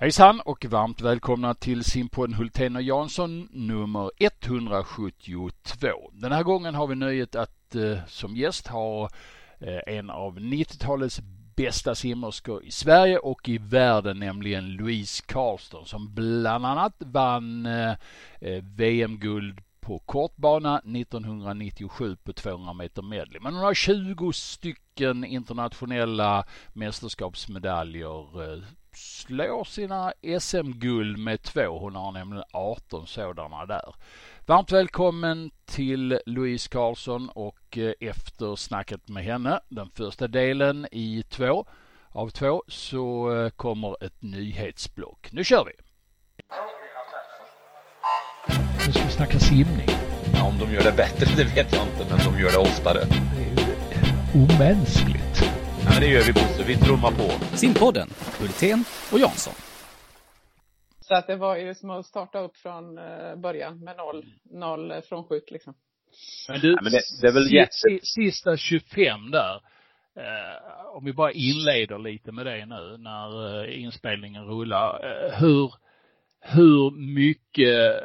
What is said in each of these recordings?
Hejsan och varmt välkomna till simpodden Hultén och Jansson nummer 172. Den här gången har vi nöjet att eh, som gäst ha eh, en av 90-talets bästa simmerskor i Sverige och i världen, nämligen Louise Karlsson som bland annat vann eh, eh VM-guld på kortbana 1997 på 200 meter medley. Men hon har 20 stycken internationella mästerskapsmedaljer, eh, slår sina SM-guld med två. Hon har nämligen 18 sådana där. Varmt välkommen till Louise Karlsson och eh, efter snacket med henne, den första delen i två av två, så eh, kommer ett nyhetsblock. Nu kör vi! Nu ska vi snacka simning. Ja, om de gör det bättre, det vet jag inte, men de gör det oftare. Det är ju omänskligt. Ja, men det gör vi Bosse, vi trummar på. Simpodden, Hultén och Jansson. Så att det var ju som att starta upp från eh, början med noll, noll frånskjut liksom. Men du, ja, men det, det är väl jätte... sista 25 där. Eh, om vi bara inleder lite med det nu när eh, inspelningen rullar. Eh, hur, hur mycket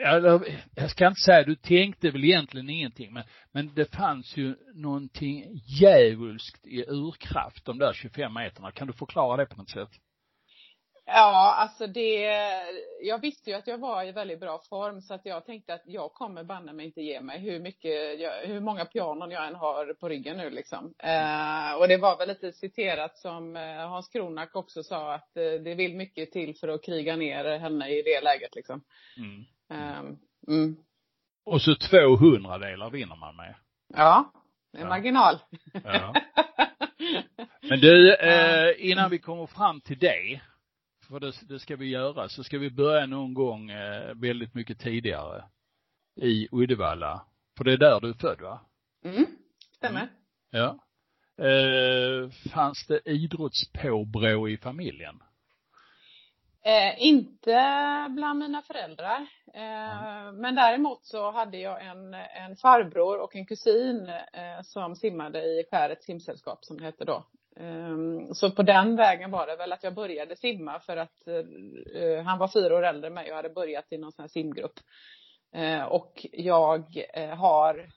eller, jag ska inte säga, du tänkte väl egentligen ingenting, men, men det fanns ju någonting djävulskt i urkraft de där 25 meterna. Kan du förklara det på något sätt? Ja, alltså det, jag visste ju att jag var i väldigt bra form så att jag tänkte att jag kommer banne mig inte ge mig hur mycket, jag, hur många pianon jag än har på ryggen nu liksom. Eh, och det var väl lite citerat som eh, Hans Kronak också sa att eh, det vill mycket till för att kriga ner henne i det läget liksom. Mm. Um, mm. Och så två hundradelar vinner man med. Ja, det är ja. marginal. Ja. Men du, eh, innan vi kommer fram till det, för det, det, ska vi göra, så ska vi börja någon gång eh, väldigt mycket tidigare. I Uddevalla. För det är där du är född va? Mm, stämmer. Mm. Ja. Eh, fanns det idrottspåbrå i familjen? Eh, inte bland mina föräldrar. Eh, mm. Men däremot så hade jag en, en farbror och en kusin eh, som simmade i Skärets simsällskap som det hette då. Ehm, så på den vägen var det väl att jag började simma för att eh, han var fyra år äldre än mig och hade börjat i någon sån här simgrupp. Eh, och jag eh, har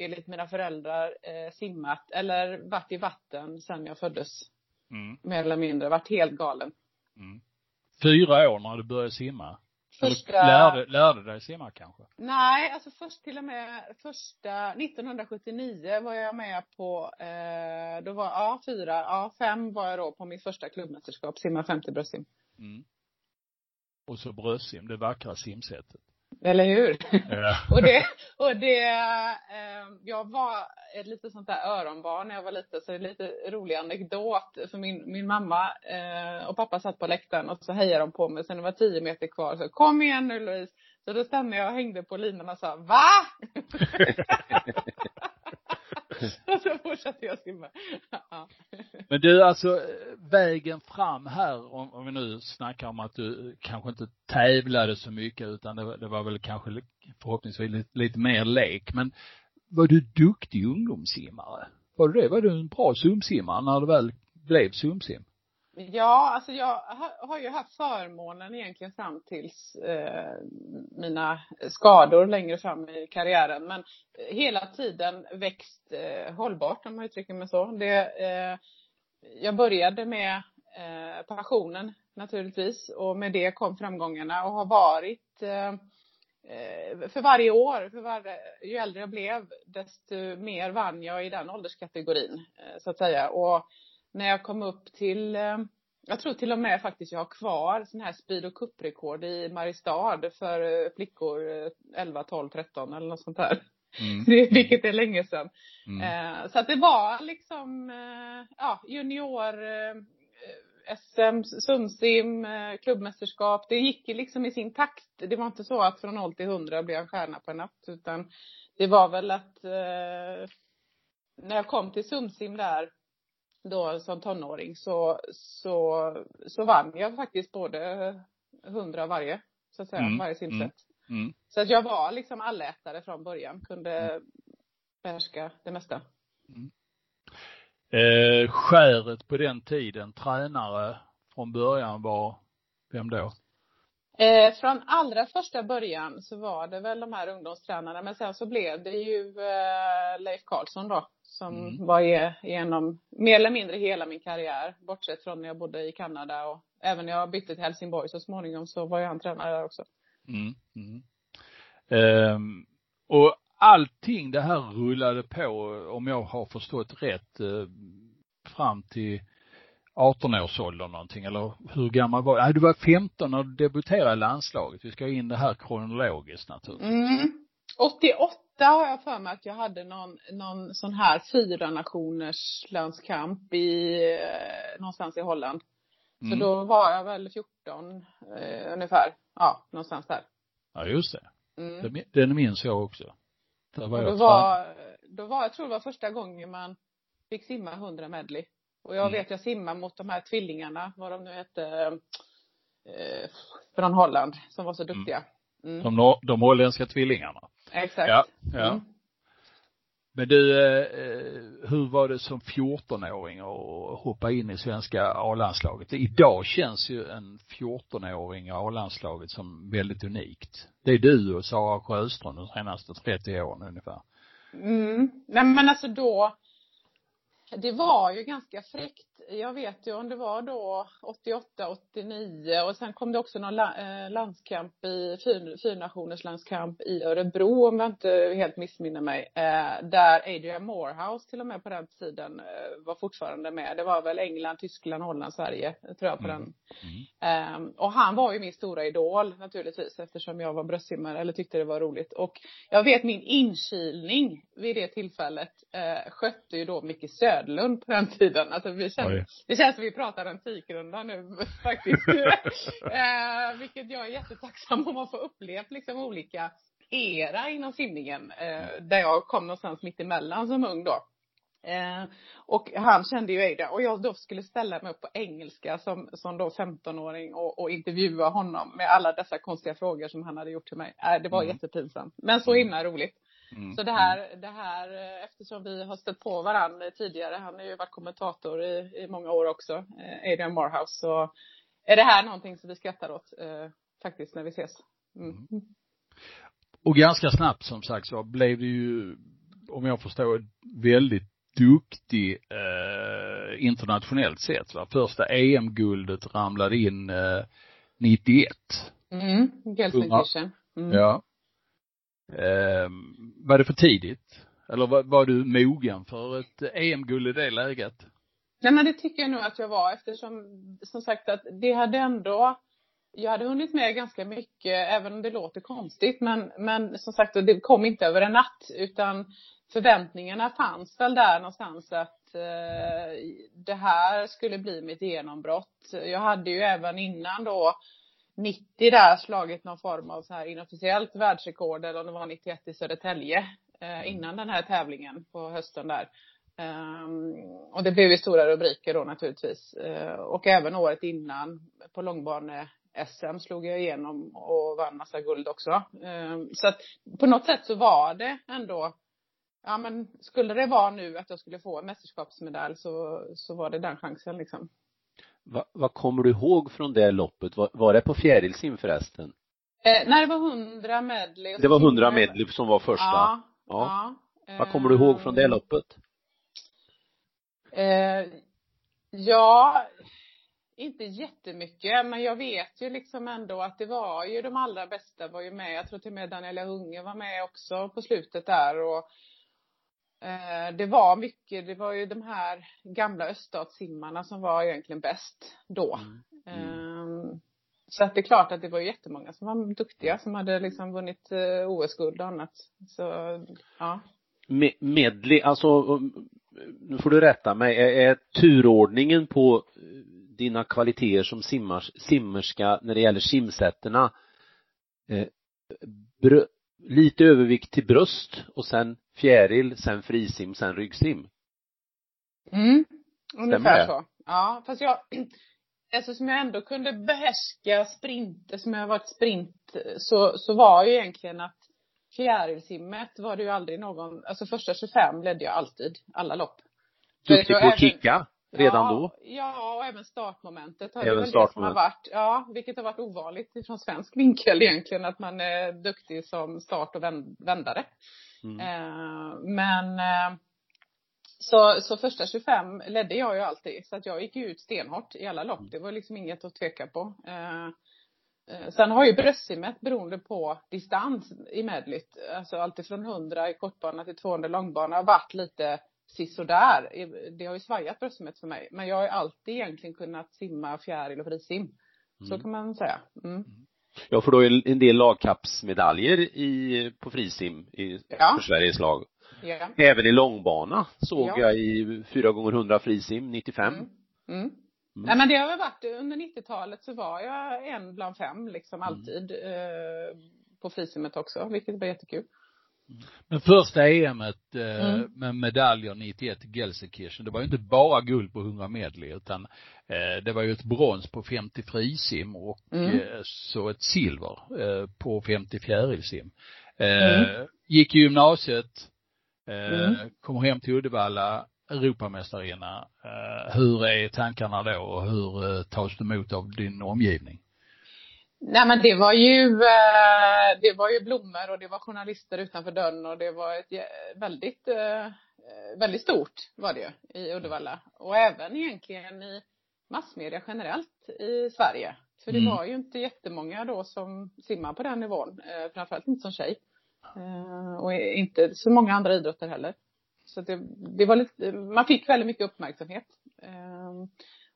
enligt mina föräldrar simmat eller varit i vatten sedan jag föddes. Mm. Mer eller mindre, varit helt galen. Mm fyra år när du började simma? Första... Eller lärde, lärde dig simma kanske? Nej, alltså först till och med första, 1979 var jag med på, eh, då var, ja fyra, ja fem var jag då på mitt första klubbmästerskap, simma 50 bröstsim. Mm. Och så bröstsim, det vackra simsättet. Eller hur? Ja. och det, och det, eh, jag var ett lite sånt där öronbarn när jag var liten, så det är lite rolig anekdot. För min, min mamma eh, och pappa satt på läktaren och så hejade de på mig. Sen det var tio meter kvar, så kom igen nu Louise. Så då stannade jag och hängde på linan och sa, VA? och så fortsatte jag simma. Ja. Men du, alltså vägen fram här, om, om vi nu snackar om att du kanske inte tävlade så mycket utan det, det var väl kanske förhoppningsvis lite, lite mer lek. Men var du duktig ungdomssimmare? Var du det? Var du en bra sumsimmare när du väl blev sumsim? Ja, alltså jag har ju haft förmånen egentligen fram tills eh, mina skador längre fram i karriären. Men hela tiden växt eh, hållbart om man uttrycker mig så. Det, eh, jag började med eh, passionen naturligtvis och med det kom framgångarna och har varit eh, eh för varje år, för varje, ju äldre jag blev, desto mer vann jag i den ålderskategorin eh, så att säga. Och när jag kom upp till, eh, jag tror till och med faktiskt jag har kvar sån här speed och kupprekord i Mariestad för eh, flickor 11, 12, 13 eller något sånt där. Mm. Vilket är länge sedan. Mm. Eh, så att det var liksom, ja, junior SM, sumsim, klubbmästerskap. Det gick ju liksom i sin takt. Det var inte så att från 0 till 100 blev jag stjärna på en natt, utan det var väl att när jag kom till sumsim där då som tonåring så, så, så vann jag faktiskt både hundra varje, så att säga, mm. varje simsätt. Mm. Mm. Så att jag var liksom allätare från början, kunde mm. behärska det mesta. Mm. Eh, skäret på den tiden, tränare från början var, vem då? Eh, från allra första början så var det väl de här ungdomstränarna men sen så blev det ju eh, Leif Karlsson då som Mm. var igenom mer eller mindre hela min karriär bortsett från när jag bodde i Kanada och även när jag bytte till Helsingborg så småningom så var jag han tränare där också. Mm. Mm. Ehm, och allting det här rullade på, om jag har förstått rätt, eh, fram till 18-årsåldern någonting, eller hur gammal var du? Nej, du var 15 när du debuterade i landslaget. Vi ska in det här kronologiskt naturligtvis. Mm. 88 har jag för mig att jag hade någon, någon sån här fyra nationers landskamp i, eh, någonstans i Holland. Så Mm. då var jag väl 14 eh, ungefär. Ja, någonstans där. Ja, just det. Mm. Den, den minns jag också. Där var Och jag då var, då var, jag tror det var första gången man fick simma 100 medley. Och jag Mm. vet jag simmar mot de här tvillingarna, vad de nu hette, eh, från Holland, som var så duktiga. Mm. De, de holländska tvillingarna. Exakt. Ja, ja. Mm. Men du, eh, eh, hur var det som 14-åring att hoppa in i svenska A-landslaget? Idag känns ju en 14-åring i A-landslaget som väldigt unikt. Det är du och Sara Sjöström de senaste 30 åren ungefär. Mm. Nej men alltså då, det var ju ganska fräckt. Jag vet ju om det var då 88, 89 och sen kom det också någon eh, landskamp i, fyr, fyrnationers landskamp i Örebro om jag inte helt missminner mig. Eh, där Adrian Morehouse till och med på den tiden eh, var fortfarande med. Det var väl England, Tyskland, Holland, Sverige tror jag på Mm. den Mm. Ehm, och han var ju min stora idol naturligtvis eftersom jag var bröstsimmare eller tyckte det var roligt. Och jag vet min inkilning vid det tillfället skötte ju då Micke Söderlund på den tiden. Alltså vi Oj. Det känns som vi pratar antikrunda nu faktiskt. eh, vilket jag är jättetacksam om att få upplevt liksom olika era inom simningen. Eh, där jag kom någonstans mitt emellan som ung då. Eh, och han kände ju Ada och jag då skulle ställa mig upp på engelska som, som då 15-åring och, och intervjua honom med alla dessa konstiga frågor som han hade gjort till mig. Eh, det var Mm. jättepinsamt. Men så himla roligt. Mm. Så det här, det här, eh, eftersom vi har stött på varandra tidigare, han har ju varit kommentator i, i många år också, eh, Adrian Morehouse, så är det här någonting som vi skrattar åt eh, faktiskt när vi ses. Mm. Och ganska snabbt som sagt så blev det ju, om jag förstår väldigt duktig eh, internationellt sett. Va? Första EM-guldet ramlade in eh, 91. Mm. Gelsenkirchen. Mm. Ja. Eh, var det för tidigt? Eller var, var du mogen för ett EM-guld i det läget? Nej men det tycker jag nog att jag var eftersom som sagt att det hade ändå jag hade hunnit med ganska mycket, även om det låter konstigt, men, men som sagt, det kom inte över en natt, utan förväntningarna fanns väl där någonstans att eh, det här skulle bli mitt genombrott. Jag hade ju även innan då 90 där slagit någon form av så här inofficiellt världsrekord, eller om det var 91 i Södertälje, eh, innan den här tävlingen på hösten där. Um, och det blev ju stora rubriker då naturligtvis. Uh, och även året innan på långbane-SM slog jag igenom och vann massa guld också. Um, så att på något sätt så var det ändå, ja men skulle det vara nu att jag skulle få en mästerskapsmedalj så, så var det den chansen liksom. Va, vad kommer du ihåg från det loppet? Var, var det på fjärilsim förresten? Uh, nej, det var 100 medley. Det var så 100 simmade- medley som var första? Ja. Ja. ja. Vad kommer du ihåg från det Ehm, loppet? Eh, ja, inte jättemycket, men jag vet ju liksom ändå att det var ju de allra bästa var ju med. Jag tror till och med Daniela Hunge var med också på slutet där och eh, det var mycket, det var ju de här gamla öststatssimmarna som var egentligen bäst då. Eh, så att det är klart att det var jättemånga som var duktiga som hade liksom vunnit eh, OS-guld och annat. Så, ja. Me- medley, alltså, nu får du rätta mig, är, är turordningen på eh, dina kvaliteter som simmars, simmerska när det gäller simsätterna eh, lite övervikt till bröst och sen fjäril, sen frisim, sen ryggsim? Mm, ungefär så. Ja, fast jag, eftersom jag ändå kunde behärska sprint, eftersom jag varit sprint, så, så var ju egentligen att fjärilsimmet var det ju aldrig någon, alltså första 25 ledde jag alltid, alla lopp. Duktig på att kicka? Redan ja, då? Ja, och även startmomentet har Även som har startmoment. varit, ja, vilket har varit ovanligt från svensk vinkel egentligen, att man är duktig som start och vänd- vändare. Mm. Eh, men eh, så, så första 25 ledde jag ju alltid, så att jag gick ut stenhårt i alla lopp. Det var liksom inget att tveka på. Eh, Sen har ju bröstsimmet beroende på distans i medlyt, alltså alltifrån 100 i kortbana till 200 långbana varit lite sisådär. Det har ju svajat bröstsimmet för mig. Men jag har ju alltid egentligen kunnat simma fjäril och frisim. Så Mm. kan man säga. Mm. Ja, för då är en del lagkappsmedaljer i, på frisim i, Ja. för Sveriges lag. Ja. Även i långbana såg Ja. jag i 4 gånger 100 frisim 95. Mm. Mm. Nej men det har väl varit, under 90-talet så var jag en bland fem liksom alltid. Eh, på frisimmet också, vilket var jättekul. Men första EMet eh, Mm. med medaljer 91 i Gelsenkirchen, det var ju inte bara guld på 100 medley utan eh, det var ju ett brons på 50 frisim och Mm. eh, så ett silver eh, på 50 fjärilsim. Eh, Mm. Gick i gymnasiet, eh, Mm. kommer hem till Uddevalla, Europamästarinna. Hur är tankarna då och hur tas du emot av din omgivning? Nej men det var ju, eh, det var ju blommor och det var journalister utanför dörren och det var ett väldigt, eh, väldigt stort var det ju i Uddevalla. Och även egentligen i massmedia generellt i Sverige. För det Mm. var ju inte jättemånga då som simmar på den nivån, eh, framförallt inte som tjej. Och inte så många andra idrotter heller. Så det, det var lite, man fick väldigt mycket uppmärksamhet.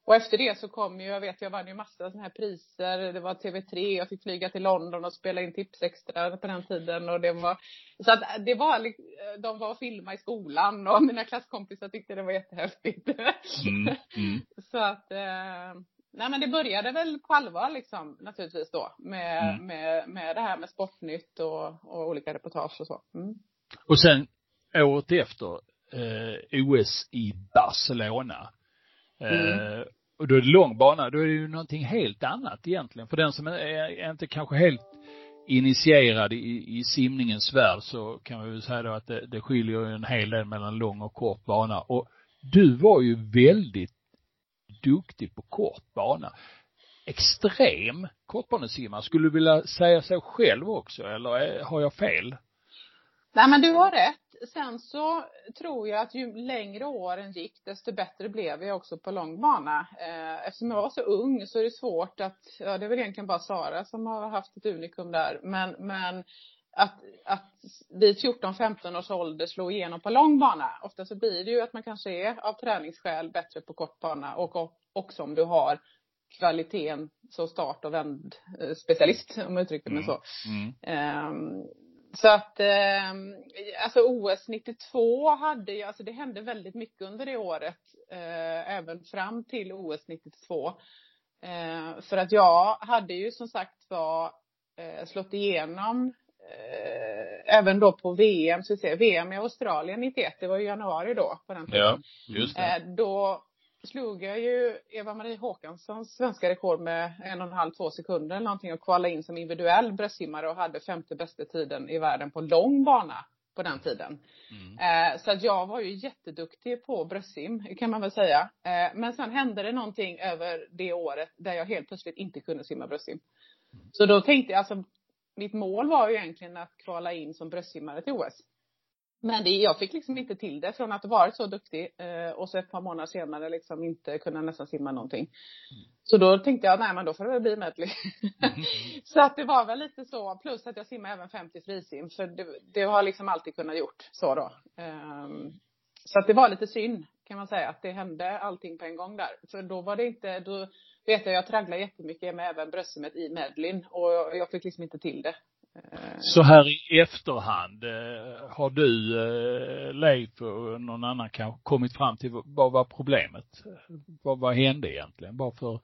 Och efter det så kom ju, jag vet jag vann ju massa sådana här priser. Det var TV3, jag fick flyga till London och spela in Tipsextra på den tiden och det var, så att det var, de var och filmade i skolan och mina klasskompisar tyckte det var jättehäftigt. Mm. Mm. Så att, eh, nej men det började väl på allvar liksom naturligtvis då med, Mm. med, med det här med Sportnytt och, och olika reportage och så. Mm. Och sen året efter, eh, OS i Barcelona. Eh, och då är det lång bana, då är det ju någonting helt annat egentligen. För den som är, är inte kanske helt initierad i, i simningens värld så kan man ju säga då att det, det skiljer en hel del mellan lång och kort bana. Och du var ju väldigt duktig på kort bana. Extrem kortbanesimmare. Skulle du vilja säga så själv också eller har jag fel? Nej men du har rätt. Sen så tror jag att ju längre åren gick desto bättre blev jag också på lång bana. Eh, Eftersom jag var så ung så är det svårt att, ja det är väl egentligen bara Sara som har haft ett unikum där. Men, men att, att vid 14-15 års ålder slå igenom på lång bana. Ofta så blir det ju att man kanske är av träningsskäl bättre på kort bana och också om du har kvaliteten som start och vänd eh, specialist om jag uttrycker mig så. Mm. Ehm, så att, ehm, alltså OS 92 hade jag, alltså det hände väldigt mycket under det året, eh, även fram till OS 92. Eh, för att jag hade ju som sagt var eh, slått igenom eh, även då på VM, så att säga, VM i Australien 91, det var i januari då på den tiden. Ja, just det. Eh, då slog jag ju Eva-Marie Håkanssons svenska rekord med en och en halv, två sekunder eller någonting och kvala in som individuell bröstsimmare och hade femte bästa tiden i världen på lång bana på den tiden. Mm. Eh, så att jag var ju jätteduktig på bröstsim kan man väl säga. Eh, men sen hände det någonting över det året där jag helt plötsligt inte kunde simma bröstsim. Så då tänkte jag alltså, mitt mål var ju egentligen att kvala in som bröstsimmare till OS. Men det, jag fick liksom inte till det från att ha varit så duktig eh, och så ett par månader senare liksom inte kunna nästan simma någonting. Så då tänkte jag, nej men då får det väl bli medley. så att det var väl lite så, plus att jag simmar även 50 frisim, så det, det har liksom alltid kunnat gjort så då. Ehm, så att det var lite synd kan man säga att det hände allting på en gång där. För då var det inte, då vet jag, jag tragglade jättemycket med även bröstsimmet i medleyn och jag, jag fick liksom inte till det. Så här i efterhand, eh, har du, eh, Leif och någon annan kanske kommit fram till vad- var problemet? Vad, vad hände egentligen? Varför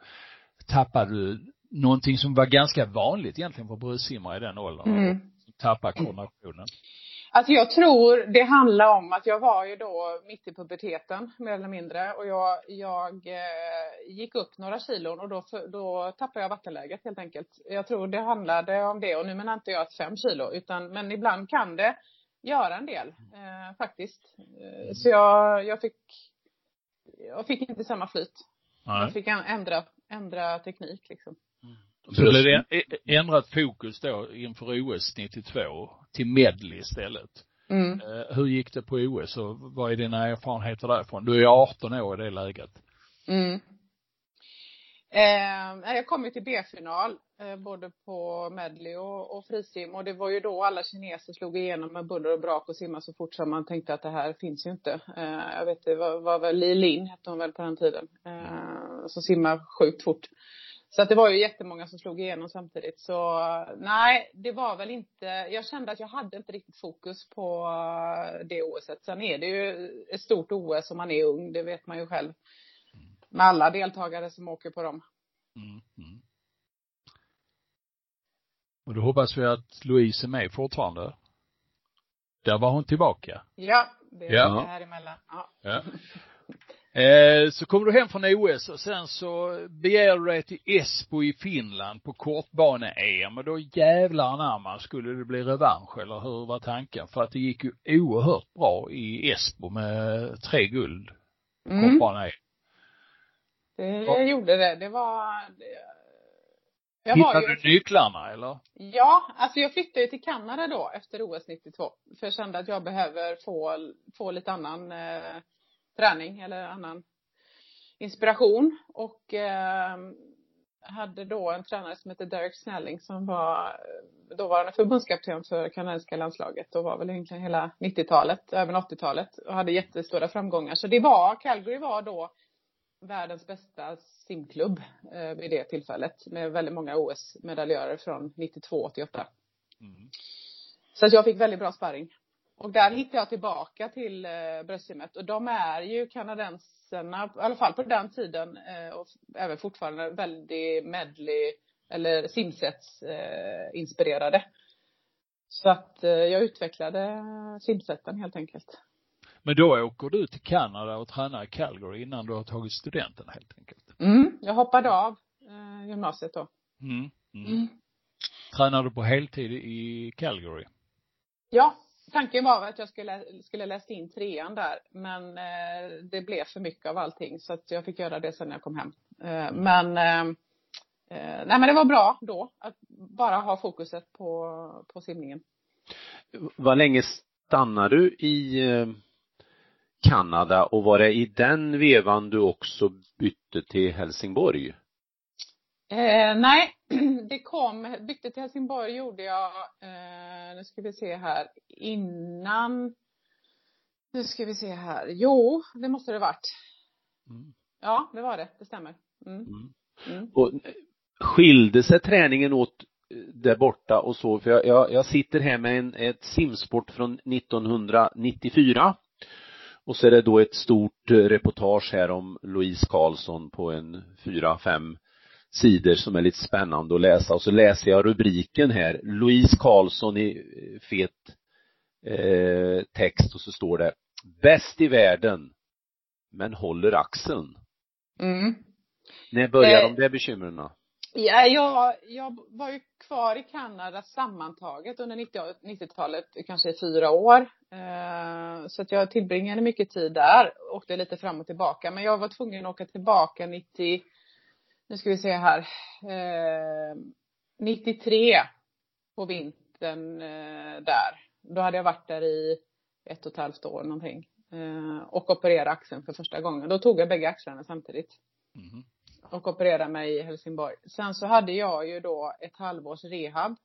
tappade du någonting som var ganska vanligt egentligen för bröstsimmare i den åldern? Mm. Tappa koordinationen. Alltså jag tror det handlar om att jag var ju då mitt i puberteten mer eller mindre och jag, jag eh, gick upp några kilon och då, då tappade jag vattenläget helt enkelt. Jag tror det handlade om det och nu menar inte jag att fem kilo utan men ibland kan det göra en del eh, faktiskt. Eh, så jag, jag fick jag fick inte samma flyt. Nej. Jag fick ändra, ändra teknik liksom. Så blev det ä- ändrat fokus då inför OS 92 till medley istället. Mm. Eh, Hur gick det på OS och vad är dina erfarenheter därifrån? Du är 18 år i det läget. Mm. Eh, jag kom ju till B-final eh, både på medley och, och frisim och det var ju då alla kineser slog igenom med buller och brak och simma så fort som man tänkte att det här finns ju inte. Eh, jag vet det var, var väl Li Lin hette hon väl på den tiden. Eh, som simmar sjukt fort. Så att det var ju jättemånga som slog igenom samtidigt. Så nej, det var väl inte, jag kände att jag hade inte riktigt fokus på eh, det OSet. Sen är det ju ett stort OS om man är ung, det vet man ju själv. Med alla deltagare som åker på dem. Mm. Mm. Och då hoppas vi att Louise är med fortfarande. Där var hon tillbaka. Ja, det är Ja. här emellan. Ja. Ja. Eh, så kommer du hem från OS och sen så beger du dig till Esbo i Finland på kortbane-EM och då jävlar anamma skulle det bli revansch eller hur var tanken? För att det gick ju oerhört bra i Esbo med tre guld Mm, kortbane-EM. det Ja. gjorde det. Det var, jag Hittade ju, du nycklarna eller? ja, alltså jag flyttade ju till Kanada då efter OS 92. För jag kände att jag behöver få, få lite annan eh, träning eller annan inspiration. Och eh, hade då en tränare som hette Derek Snelling som var eh, dåvarande förbundskapten för kanadensiska landslaget och var väl egentligen hela 90-talet, även 80-talet och hade jättestora framgångar. Så det var, Calgary var då världens bästa simklubb eh, vid det tillfället med väldigt många OS-medaljörer från 92, 88. Mm. Så att jag fick väldigt bra sparring. Och där hittade jag tillbaka till eh, bröstsimmet och de är ju kanadenserna, i alla fall på den tiden eh, och även fortfarande väldigt medley eller simsets eh, inspirerade. Så att eh, jag utvecklade simsätten helt enkelt. Men då åker du till Kanada och tränar i Calgary innan du har tagit studenten helt enkelt. Mm, jag hoppade av eh, gymnasiet då. Mm. Mm. Mm. Tränar du på heltid i Calgary? Ja, tanken var att jag skulle, skulle läst in trean där, men eh, det blev för mycket av allting så att jag fick göra det sen när jag kom hem. Eh, men eh, eh nej men det var bra då att bara ha fokuset på, på simningen. Vad länge stannade du i eh, Kanada och var det i den vevan du också bytte till Helsingborg? Eh, nej, det kom, bytte till Helsingborg gjorde jag, eh, nu ska vi se här, innan, nu ska vi se här, jo, det måste det varit. Mm. Ja, det var det, det stämmer. Mm. Mm. Mm. Och eh, skilde sig träningen åt eh, där borta och så, för jag, jag, jag sitter här med en, ett simsport från 1994 och så är det då ett stort eh, reportage här om Louise Karlsson på en fyra, fem sidor som är lite spännande att läsa och så läser jag rubriken här, Louise Karlsson i eh, fet eh, text och så står det Bäst i världen men håller axeln. Mm. När börjar Eh, de där bekymren? Ja, jag, jag var ju kvar i Kanada sammantaget under 90 90-talet, kanske i fyra år. Eh, så att jag tillbringade mycket tid där, åkte lite fram och tillbaka. Men jag var tvungen att åka tillbaka 90, nu ska vi se här, eh, 93 på vintern eh, där. Då hade jag varit där i ett och ett halvt år någonting. Eh, och opererade axeln för första gången. Då tog jag bägge axlarna samtidigt Mhm. och opererade mig i Helsingborg. Sen så hade jag ju då ett halvårs rehab.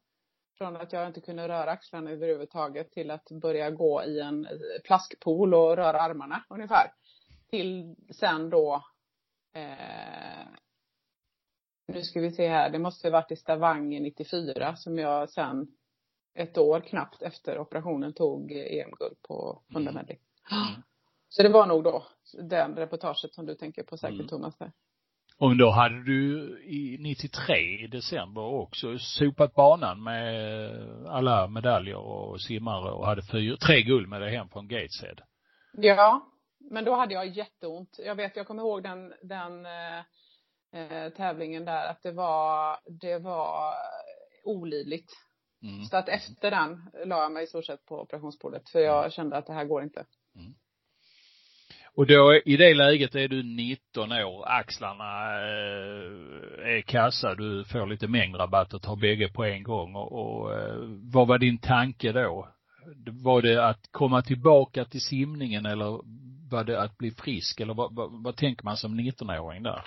Från att jag inte kunde röra axlarna överhuvudtaget till att börja gå i en plaskpool och röra armarna ungefär. Till sen då eh, nu ska vi se här, det måste ha varit i Stavanger 94 som jag sen ett år knappt efter operationen tog EM-guld på 100 Mm. Mm. Så det var nog då den reportaget som du tänker på säkert Mm. Thomas där. Och då hade du i 93 i december också sopat banan med alla medaljer och simmare och hade fyra, tre guld med dig hem från Gateshead. Ja, men då hade jag jätteont. Jag vet, jag kommer ihåg den, den eh, tävlingen där att det var, det var olidligt. Mm. Så att efter den la jag mig i stort sett på operationsbordet för jag kände att det här går inte. Och då i det läget är du 19 år, axlarna eh, är kassa, du får lite mängdrabatt och tar bägge på en gång och, och eh, vad var din tanke då? Var det att komma tillbaka till simningen eller var det att bli frisk eller vad, vad, vad tänker man som 19-åring där?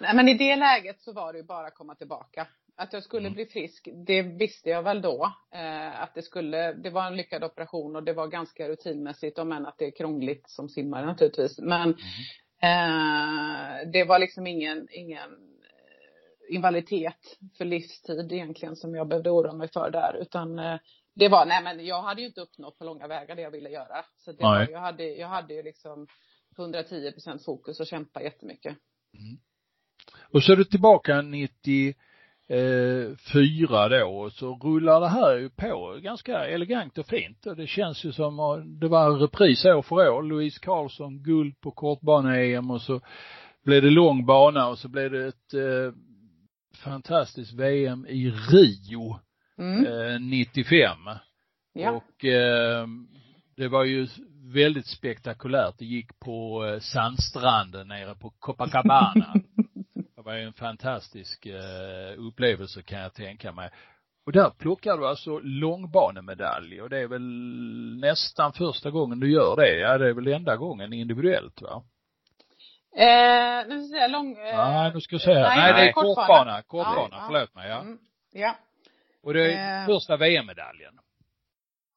Nej men i det läget så var det ju bara att komma tillbaka. Att jag skulle Mm. bli frisk, det visste jag väl då. Eh, att det skulle, det var en lyckad operation och det var ganska rutinmässigt om än att det är krångligt som simmare naturligtvis. Men eh, det var liksom ingen, ingen eh, invaliditet för livstid egentligen som jag behövde oroa mig för där. Utan eh, det var, nej men jag hade ju inte uppnått på långa vägar det jag ville göra. Så det var, jag hade, jag hade ju liksom 110 procent fokus och kämpa jättemycket. Och så är du tillbaka 94 då och så rullar det här ju på ganska elegant och fint och det känns ju som att det var en repris år för år. Louise Karlsson guld på kortbane-EM och så blev det lång bana och så blev det ett eh, fantastiskt VM i Rio Mm. eh, 95. Ja. Och eh, det var ju väldigt spektakulärt. Det gick på eh, sandstranden nere på Copacabana. var ju en fantastisk eh, upplevelse kan jag tänka mig. Och där plockar du alltså långbanemedalj och det är väl nästan första gången du gör det. Ja, det är väl enda gången individuellt va? Eh, nu ska jag lång... Eh, Ja, nu ska jag säga. nej, Nej, det är kortbana. kortbana. Ja. förlåt mig ja. Mm, ja. Och det är Eh. första VM-medaljen.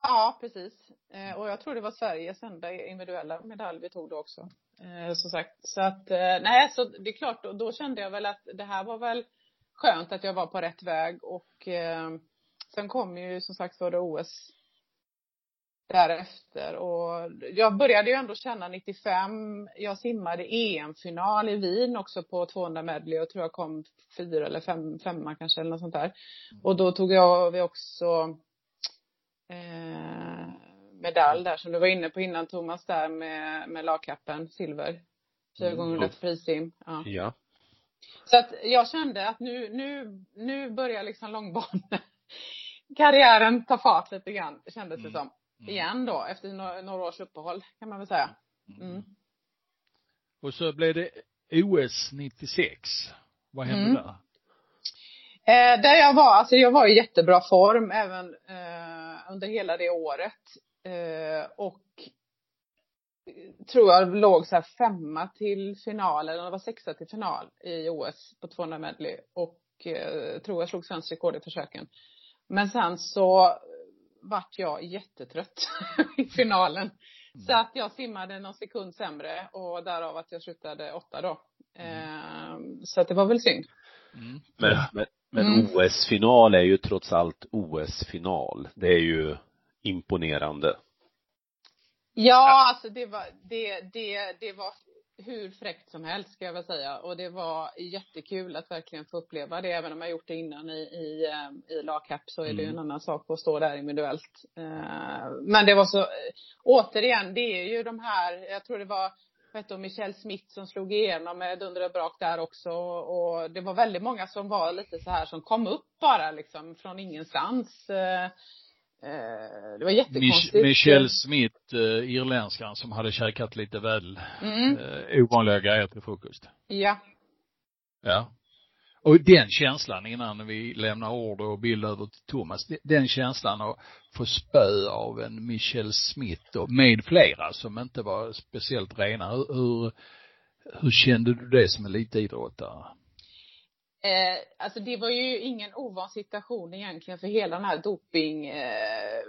Ja, precis. Eh, och jag tror det var Sveriges enda individuella medalj vi tog då också. Eh, som sagt. Så att, eh, nej, så det är klart, då, då kände jag väl att det här var väl skönt att jag var på rätt väg och eh, sen kom ju som sagt var det OS därefter och jag började ju ändå känna 95, jag simmade EM-final i Wien också på 200 medley och tror jag kom fyra eller fem, femma kanske eller något sånt där. Och då tog jag vi också eh, medalj där som du var inne på innan Thomas där med, med lagkappen, silver. 400 frisim. Ja. Ja. Så att jag kände att nu, nu, nu börjar liksom långbanekarriären ta fart lite grann, kändes det Mm. som. Igen då, efter några, några års uppehåll kan man väl säga. Mm. Och så blev det OS 96. Vad hände Mm. där? Eh, där jag var, alltså jag var i jättebra form även eh, under hela det året. Eh, och eh, tror jag låg så här femma till final, eller det var sexa till final i OS på 200 medley. Och eh, tror jag slog svenskt rekord i försöken. Men sen så vart jag jättetrött i finalen. Så att jag simmade någon sekund sämre och därav att jag slutade åtta då. Eh, så att det var väl synd. Mm. Men, men, men Mm. OS-final är ju trots allt OS-final. Det är ju imponerande. Ja, alltså det var, det, det, det var hur fräckt som helst ska jag väl säga. Och det var jättekul att verkligen få uppleva det. Även om jag gjort det innan i, i, eh, i lagcap så är det ju en annan sak att stå där individuellt. Eh, Men det var så, återigen, det är ju de här, jag tror det var hette hon, Michelle Smith som slog igenom med dunder och brak där också. Och det var väldigt många som var lite så här som kom upp bara liksom från ingenstans. Eh, Det var jättekonstigt. Michelle Smith, eh, irländskan som hade käkat lite väl Mm. eh, ovanliga grejer till frukost. Ja. Ja. Och den känslan innan vi lämnar order och bild över till Thomas, de- den känslan att få spö av en Michelle Smith och med flera som inte var speciellt rena. Hur, hur, hur kände du det som elitidrottare? Eh, alltså det var ju ingen ovan situation egentligen för hela den här doping eh,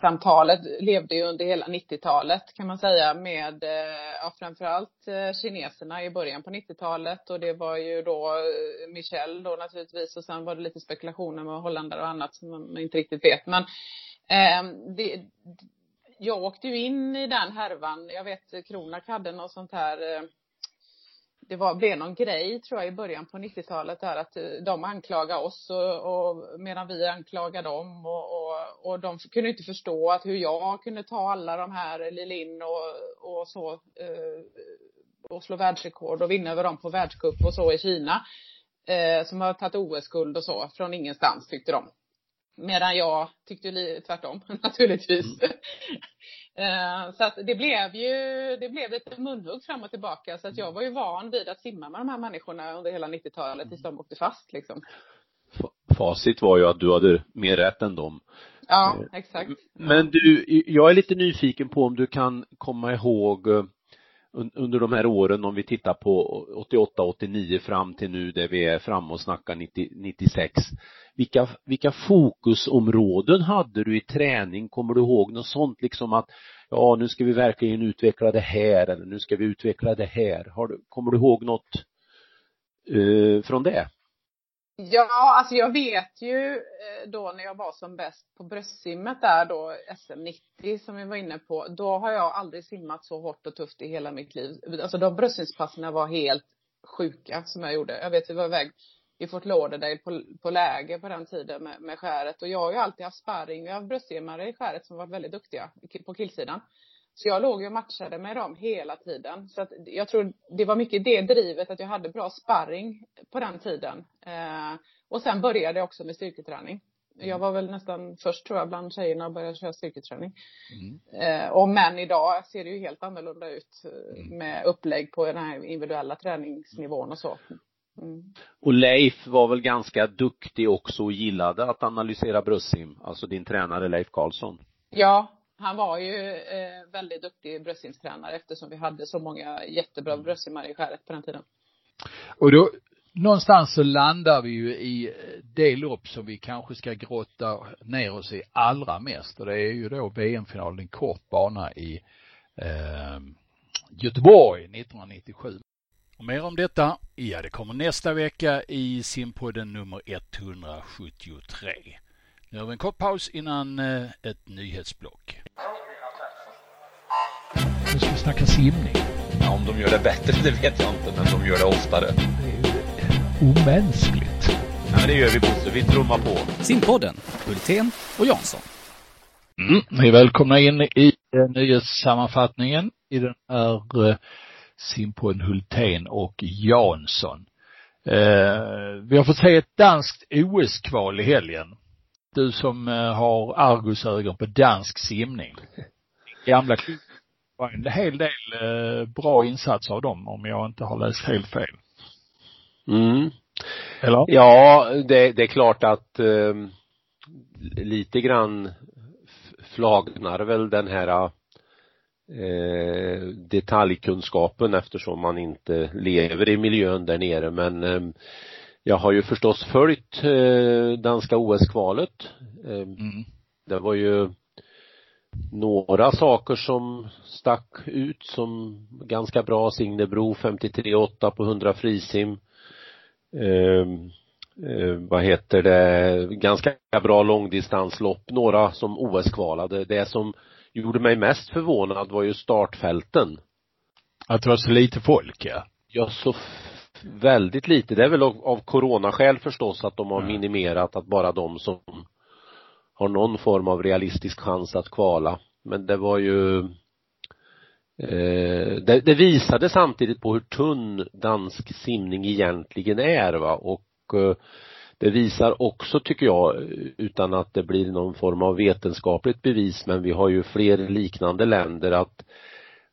samtalet levde ju under hela 90-talet kan man säga med, eh, ja framförallt eh, kineserna i början på 90-talet och det var ju då eh, Michelle då naturligtvis och sen var det lite spekulationer med holländare och annat som man inte riktigt vet. Men eh, det, jag åkte ju in i den härvan, jag vet Kronak hade något sånt här eh, det var, blev någon grej tror jag i början på 90-talet där att eh, de anklagade oss och, och medan vi anklagade dem och, och, och de kunde inte förstå att hur jag kunde ta alla de här eh, Lilin och, och så eh, och slå världsrekord och vinna över dem på världscup och så i Kina eh, som har tagit OS-guld och så från ingenstans tyckte de. Medan jag tyckte tvärtom naturligtvis. Mm så att det blev ju, det blev lite munhugg fram och tillbaka. Så att jag var ju van vid att simma med de här människorna under hela 90-talet tills de åkte fast liksom. Facit var ju att du hade mer rätt än dem. Ja, exakt. Men du, jag är lite nyfiken på om du kan komma ihåg eh, under de här åren om vi tittar på 88, 89 fram till nu där vi är framme och snackar 90, 96. Vilka, vilka fokusområden hade du i träning? Kommer du ihåg något sånt liksom att ja, nu ska vi verkligen utveckla det här eller nu ska vi utveckla det här. Har du, kommer du ihåg något eh, från det? Ja, alltså jag vet ju eh, då när jag var som bäst på bröstsimmet där då, SM 90 som vi var inne på, då har jag aldrig simmat så hårt och tufft i hela mitt liv. Alltså de bröstsimspassen var helt sjuka som jag gjorde. Jag vet, vi var iväg i Fort Lauderdale på, på läger på den tiden med, med skäret och jag har ju alltid haft sparring. Jag har haft bröstsimmare i skäret som varit väldigt duktiga på killsidan. Så jag låg ju och matchade med dem hela tiden. Så att jag tror det var mycket det drivet att jag hade bra sparring på den tiden. Eh, och sen började jag också med styrketräning. Jag var väl nästan först tror jag bland tjejerna att börja köra styrketräning. Mm. Eh, och män idag ser det ju helt annorlunda ut eh, mm. med upplägg på den här individuella träningsnivån och så. Mm. Och Leif var väl ganska duktig också och gillade att analysera bröstsim, alltså din tränare Leif Karlsson. Ja, han var ju eh, väldigt duktig bröstsimstränare eftersom vi hade så många jättebra mm. bröstsimmare i skäret på den tiden. Och då, någonstans så landar vi ju i det lopp som vi kanske ska grotta ner oss i allra mest och det är ju då VM-finalen, en kort bana i eh, Göteborg 1997. Och mer om detta, ja det kommer nästa vecka i simpodden nummer 173. Nu har vi en kort paus innan eh, ett nyhetsblock. Nu ska vi snacka simning. Ja, om de gör det bättre, det vet jag inte, men de gör det oftare. Det är ju omänskligt. Ja, men det gör vi Bosse, vi trummar på. Simpodden, Hultén och Jansson. Mm, ni är välkomna in i eh, nyhetssammanfattningen i den här eh, simpodden Hultén och Jansson. Eh, vi har fått se ett danskt OS-kval i helgen. Du som eh, har argusögon på dansk simning. Gamla var en hel del eh, bra insatser av dem om jag inte har läst helt fel. Mm. Eller? Ja, det, det är klart att eh, lite grann flagnar väl den här eh, detaljkunskapen eftersom man inte lever i miljön där nere men eh, jag har ju förstås följt eh, danska OS-kvalet. Eh, mm. Det var ju några saker som stack ut som ganska bra. Signebro 53,8 på 100 frisim. Eh, eh, vad heter det, ganska bra långdistanslopp. Några som OS-kvalade. Det som gjorde mig mest förvånad var ju startfälten. Att det var så lite folk ja. Ja, så väldigt lite. Det är väl av, av coronaskäl förstås att de har minimerat att bara de som har någon form av realistisk chans att kvala. Men det var ju eh, det, det visade samtidigt på hur tunn dansk simning egentligen är va och eh, det visar också tycker jag utan att det blir någon form av vetenskapligt bevis men vi har ju fler liknande länder att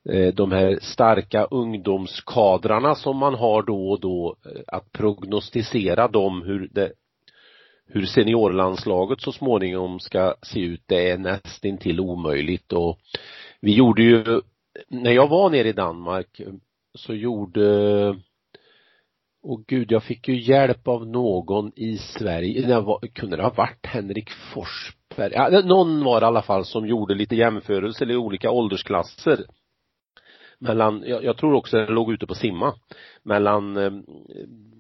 Eh, de här starka ungdomskadrarna som man har då och då eh, att prognostisera dem hur det hur seniorlandslaget så småningom ska se ut det är nästintill omöjligt. Och vi gjorde ju när jag var nere i Danmark eh, så gjorde och gud jag fick ju hjälp av någon i Sverige, det var, kunde det ha varit Henrik Forsberg, ja, någon var det i alla fall som gjorde lite jämförelser i olika åldersklasser mellan, jag, jag tror också det låg ute på simma, mellan eh,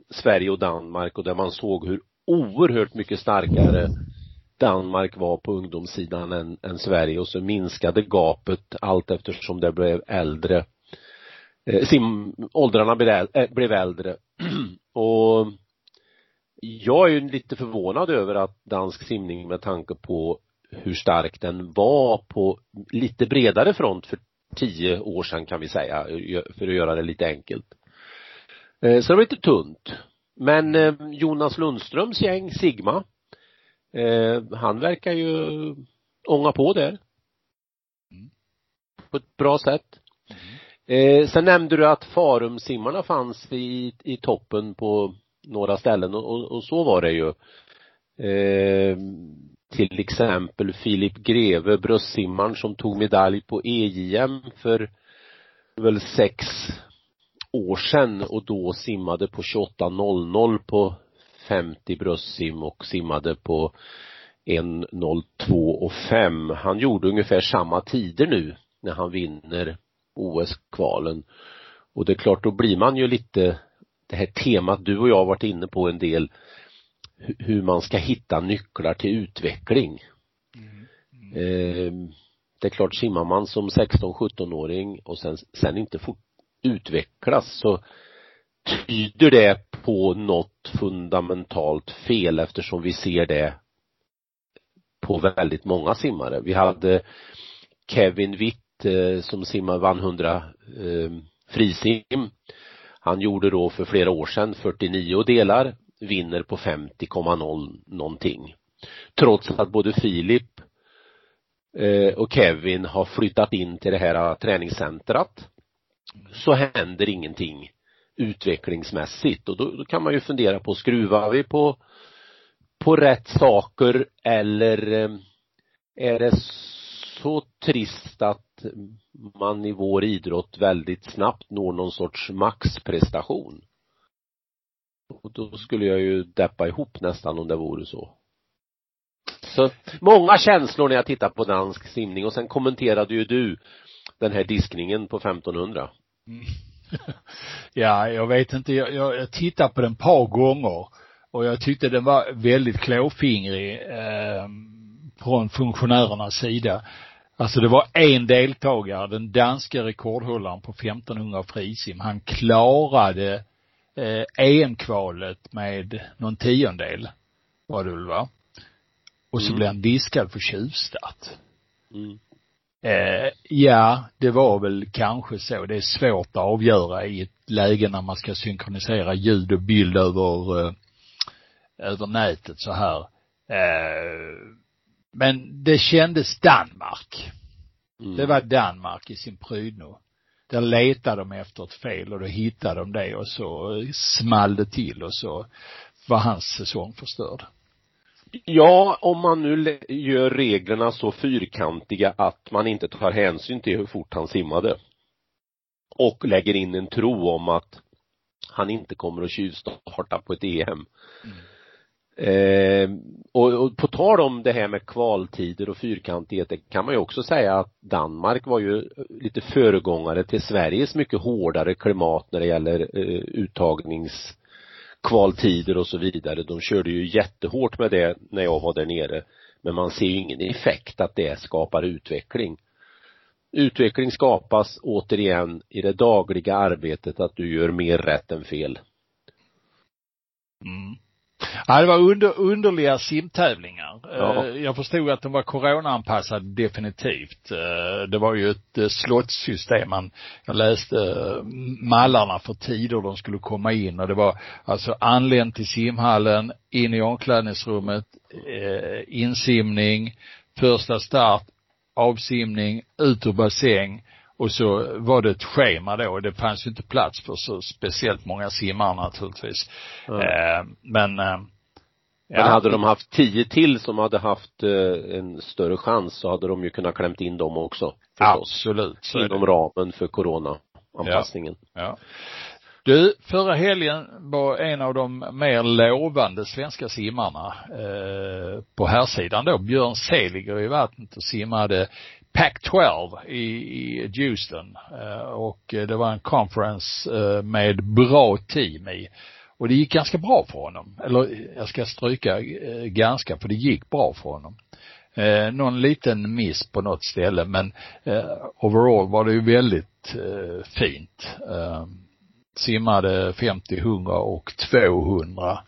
Sverige och Danmark och där man såg hur oerhört mycket starkare Danmark var på ungdomssidan än, än Sverige och så minskade gapet allt eftersom det blev äldre. Eh, sim, åldrarna blev, äh, blev äldre. Och jag är ju lite förvånad över att dansk simning med tanke på hur stark den var på lite bredare front för tio år sedan kan vi säga, för att göra det lite enkelt. Eh, så det var lite tunt. Men eh, Jonas Lundströms gäng, Sigma, eh, han verkar ju ånga på där. på ett bra sätt. Eh, sen nämnde du att Farumsimmarna fanns i, i toppen på några ställen och, och, och så var det ju. Till exempel Filip Greve, bröstsimmaren som tog medalj på EJM för väl sex år sedan och då simmade på 28.00 på 50 bröstsim och simmade på 1.02 och 5. Han gjorde ungefär samma tider nu när han vinner OS-kvalen. Och det är klart, då blir man ju lite det här temat du och jag har varit inne på en del hur man ska hitta nycklar till utveckling. Mm. Mm. det är klart, simmar man som 16-17-åring och sen, sen inte fort utvecklas så tyder det på något fundamentalt fel eftersom vi ser det på väldigt många simmare. Vi hade Kevin Witt eh, som simmar vann 100 eh, frisim. Han gjorde då för flera år sedan 49 delar, vinner på 50,0 någonting. Trots att både Filip eh, och Kevin har flyttat in till det här eh, träningscentrat så händer ingenting utvecklingsmässigt och då, då kan man ju fundera på, skruvar vi på på rätt saker eller eh, är det så trist att man i vår idrott väldigt snabbt når någon sorts maxprestation? Och då skulle jag ju deppa ihop nästan om det vore så. Så många känslor när jag tittar på dansk simning och sen kommenterade ju du den här diskningen på 1500. Mm. ja, jag vet inte, jag, jag, jag på den ett par gånger och jag tyckte den var väldigt klåfingrig eh, från funktionärernas sida. Alltså det var en deltagare, den danska rekordhållaren på 1500 frisim. Han klarade EM-kvalet med någon tiondel var det väl va? Och så mm. blev han diskad för tjuvstart. Mm. Eh, ja, det var väl kanske så. Det är svårt att avgöra i ett läge när man ska synkronisera ljud och bild över eh, över nätet så här. Eh, men det kändes Danmark. Mm. Det var Danmark i sin prydno. Där letade de efter ett fel och då hittade de det och så small det till och så var hans säsong förstörd. Ja, om man nu gör reglerna så fyrkantiga att man inte tar hänsyn till hur fort han simmade och lägger in en tro om att han inte kommer att tjuvstarta på ett EM. Mm. Eh, och, och, på tal om det här med kvaltider och fyrkantigheter kan man ju också säga att Danmark var ju eh, lite föregångare till Sveriges mycket hårdare klimat när det gäller eh, uttagningskvaltider och så vidare. De körde ju jättehårt med det när jag var där nere. Men man ser ju ingen effekt att det skapar utveckling. Utveckling skapas återigen i det dagliga arbetet att du gör mer rätt än fel. Mm. Ja, det var under, underliga simtävlingar. Ja. Eh, jag förstod att de var coronaanpassade definitivt. Eh, det var ju ett eh, slottssystem. Man, jag läste mallarna för tider de skulle komma in och det var alltså anlänt till simhallen, in i omklädningsrummet, insimning, första start, avsimning, ut ur bassäng och så var det ett schema då. Det fanns ju inte plats för så speciellt många simmare naturligtvis. Mm. Eh, men eh, men hade de haft tio till som hade haft eh, en större chans så hade de ju kunnat klämt in dem också. Förstås. Absolut. Så Inom ramen för corona-anpassningen. Ja. ja. Du, förra helgen var en av de mer lovande svenska simmarna eh, på här sidan då, Björn Seliger i vattnet och simmade Pac-12 i, i Houston eh, och eh, det var en conference eh, med bra team i. Och det gick ganska bra för honom. Eller jag ska stryka eh, ganska, för det gick bra för honom. Eh, någon liten miss på något ställe men eh, overall var det ju väldigt eh, fint. Eh, simmade 50, 100 och 200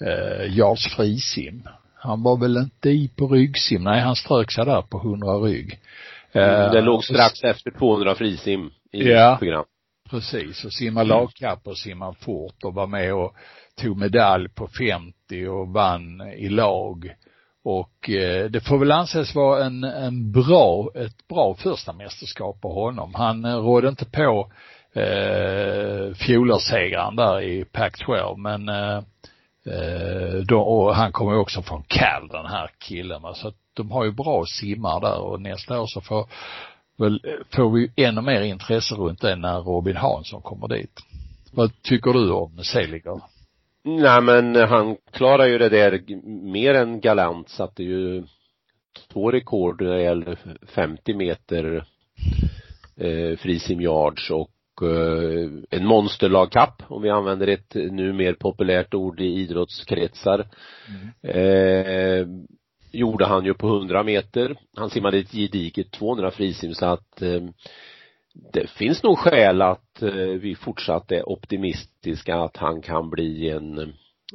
eh, yards frisim. Han var väl inte i på ryggsim, nej han strök sig där på 100 rygg. Mm, det låg strax efter 200 frisim i ja, program. Precis, och simma mm. lagkapp och simma fort och var med och tog medalj på 50 och vann i lag Och eh, det får väl anses vara en, en bra, ett bra första mästerskap på honom. Han eh, rådde inte på eh, fjolårssegran där i Pac-12 men eh, eh, då, och han kommer ju också från Cal den här killen va? så att de har ju bra simmar där och nästa år så får väl, får vi ännu mer intresse runt det när Robin Hansson kommer dit. Vad tycker du om Seliger? Nej men han klarar ju det där mer än galant, satte ju två rekord när det gäller 50 meter eh, frisim yards och Eh, en monsterlagkapp om vi använder ett nu mer populärt ord i idrottskretsar. Mm. Eh, gjorde han ju på 100 meter. Han simmade ett gediget 200 frisim så att eh, det finns nog skäl att eh, vi fortsatt är optimistiska att han kan bli en eh,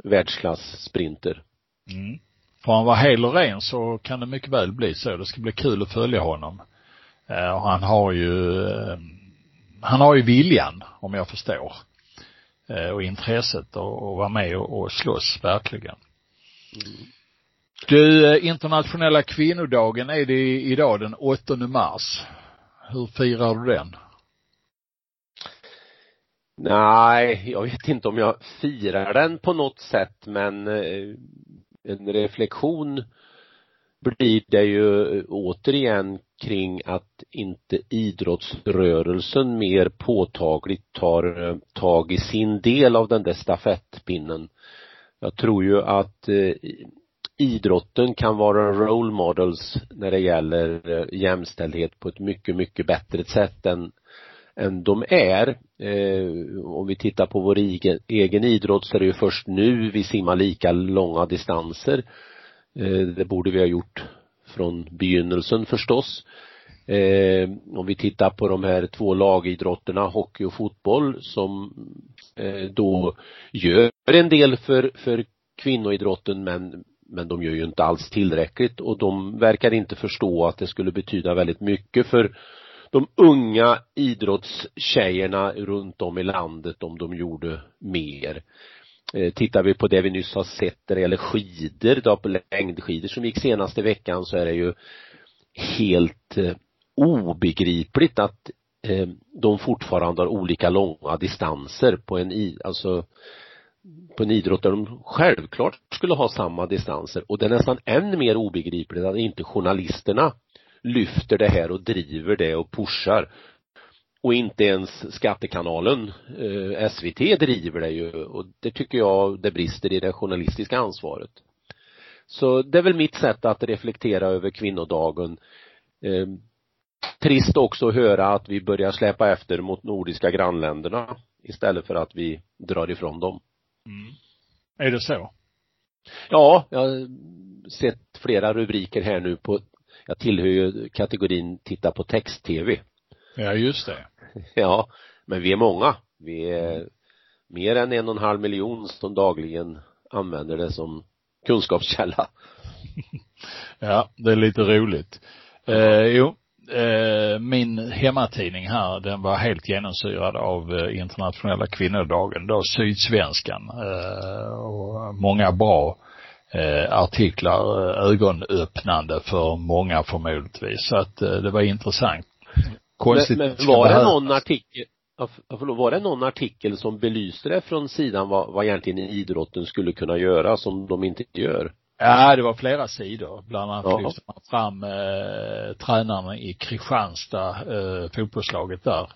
världsklass sprinter. Mm. Får han vara hel och ren så kan det mycket väl bli så. Det ska bli kul att följa honom. Eh, och han har ju, eh, han har ju viljan, om jag förstår. Eh, och intresset att vara med och, och slåss, verkligen. Mm. Du, eh, internationella kvinnodagen är det idag den 8 mars. Hur firar du den? Nej, jag vet inte om jag firar den på något sätt men eh, en reflektion blir det ju återigen kring att inte idrottsrörelsen mer påtagligt tar eh, tag i sin del av den där stafettpinnen. Jag tror ju att eh, idrotten kan vara role models när det gäller eh, jämställdhet på ett mycket, mycket bättre sätt än, än de är. Eh, om vi tittar på vår egen, egen idrott så är det ju först nu vi simmar lika långa distanser. Eh, det borde vi ha gjort från begynnelsen förstås. Eh, om vi tittar på de här två lagidrotterna, hockey och fotboll, som eh, då gör en del för, för kvinnoidrotten men men de gör ju inte alls tillräckligt och de verkar inte förstå att det skulle betyda väldigt mycket för de unga idrottstjejerna runt om i landet om de gjorde mer. Eh, tittar vi på det vi nyss har sett när det gäller skidor, då på längdskidor som gick senaste veckan så är det ju helt eh, obegripligt att eh, de fortfarande har olika långa distanser på en i, alltså på en idrott där de självklart skulle ha samma distanser. Och det är nästan än mer obegripligt att inte journalisterna lyfter det här och driver det och pushar och inte ens skattekanalen eh, SVT driver det ju och det tycker jag det brister i det journalistiska ansvaret. Så det är väl mitt sätt att reflektera över kvinnodagen. Eh, trist också att höra att vi börjar släpa efter mot nordiska grannländerna istället för att vi drar ifrån dem. Mm. Är det så? Ja, jag har sett flera rubriker här nu på, jag tillhör ju kategorin titta på text-tv. Ja, just det. Ja, men vi är många. Vi är mer än en och en halv miljon som dagligen använder det som kunskapskälla. ja, det är lite roligt. Eh, jo, eh, min hemmatidning här, den var helt genomsyrad av eh, internationella kvinnodagen, då Sydsvenskan. Eh, och många bra eh, artiklar, eh, ögonöppnande för många förmodligtvis. Så att eh, det var intressant. Konstigt. Men, men var det någon artikel, förlåt, var det någon artikel som belyste det från sidan vad, vad egentligen idrotten skulle kunna göra som de inte gör? Ja, det var flera sidor. Bland annat ja. lyfte man fram eh, tränaren i Kristianstad, eh, fotbollslaget där.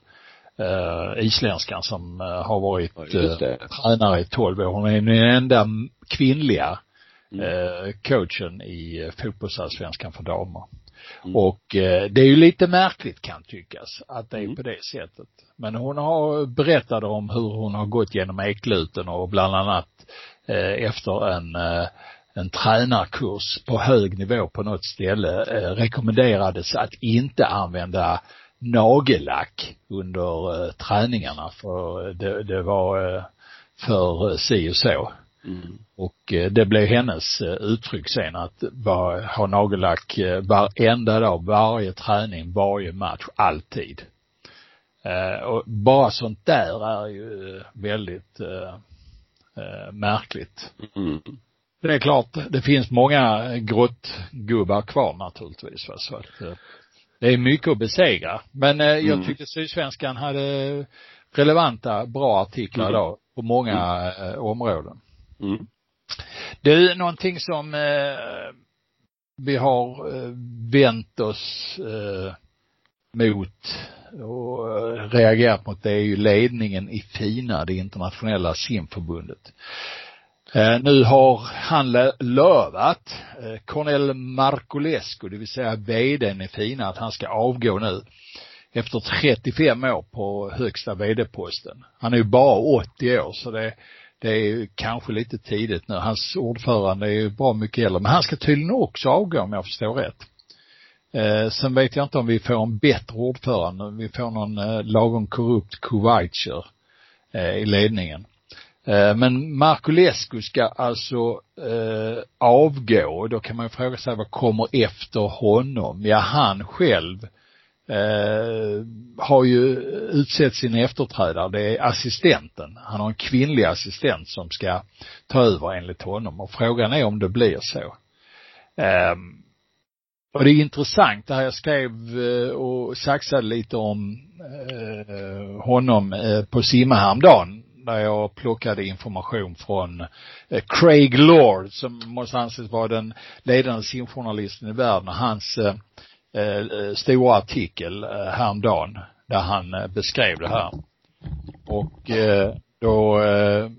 Eh, isländskan som eh, har varit eh, tränare i 12 år. Hon är den enda kvinnliga mm. eh, coachen i eh, fotbollsallsvenskan för damer. Mm. Och eh, det är ju lite märkligt kan tyckas att det är mm. på det sättet. Men hon har berättat om hur hon har gått genom ekluten och bland annat eh, efter en eh, en tränarkurs på hög nivå på något ställe eh, rekommenderades att inte använda nagellack under eh, träningarna för det, det var eh, för si och så. Mm. Och eh, det blev hennes eh, uttryck sen att bara ha nagellack varenda dag, varje träning, varje match, alltid. Och bara sånt där är ju väldigt märkligt. Mm. det är klart, det finns många grottgubbar kvar naturligtvis. Va? Så att, eh, det är mycket att besegra. Men eh, jag Mm. tyckte Sydsvenskan hade relevanta, bra artiklar Mm. idag på många eh, områden. Mm. Du, någonting som eh, vi har eh, vänt oss eh, mot och eh, reagerat mot det är ju ledningen i FINA, det internationella simförbundet. Eh, nu har han lovat, lövat, eh, Cornel Marcolescu, det vill säga vdn i FINA, att han ska avgå nu efter 35 år på högsta vd-posten. Han är ju bara 80 år så det, det är ju kanske lite tidigt nu. Hans ordförande är ju bra mycket äldre. Men han ska tydligen också avgå om jag förstår rätt. Eh, sen vet jag inte om vi får en bättre ordförande. Vi får någon eh, lagom korrupt Kuwaitier eh, i ledningen. Eh, men Markulescu ska alltså eh, avgå. Då kan man ju fråga sig vad kommer efter honom? Ja, han själv eh, har ju utsett sin efterträdare. Det är assistenten. Han har en kvinnlig assistent som ska ta över enligt honom och frågan är om det blir så. Eh, och det är intressant, det här jag skrev eh, och saxade lite om eh, honom eh, på Simma häromdagen där jag plockade information från eh, Craig Lord som måste anses vara den ledande simjournalisten i världen och hans eh, Eh, eh, stora artikel eh, häromdagen där han eh, beskrev det här. Och eh, då eh,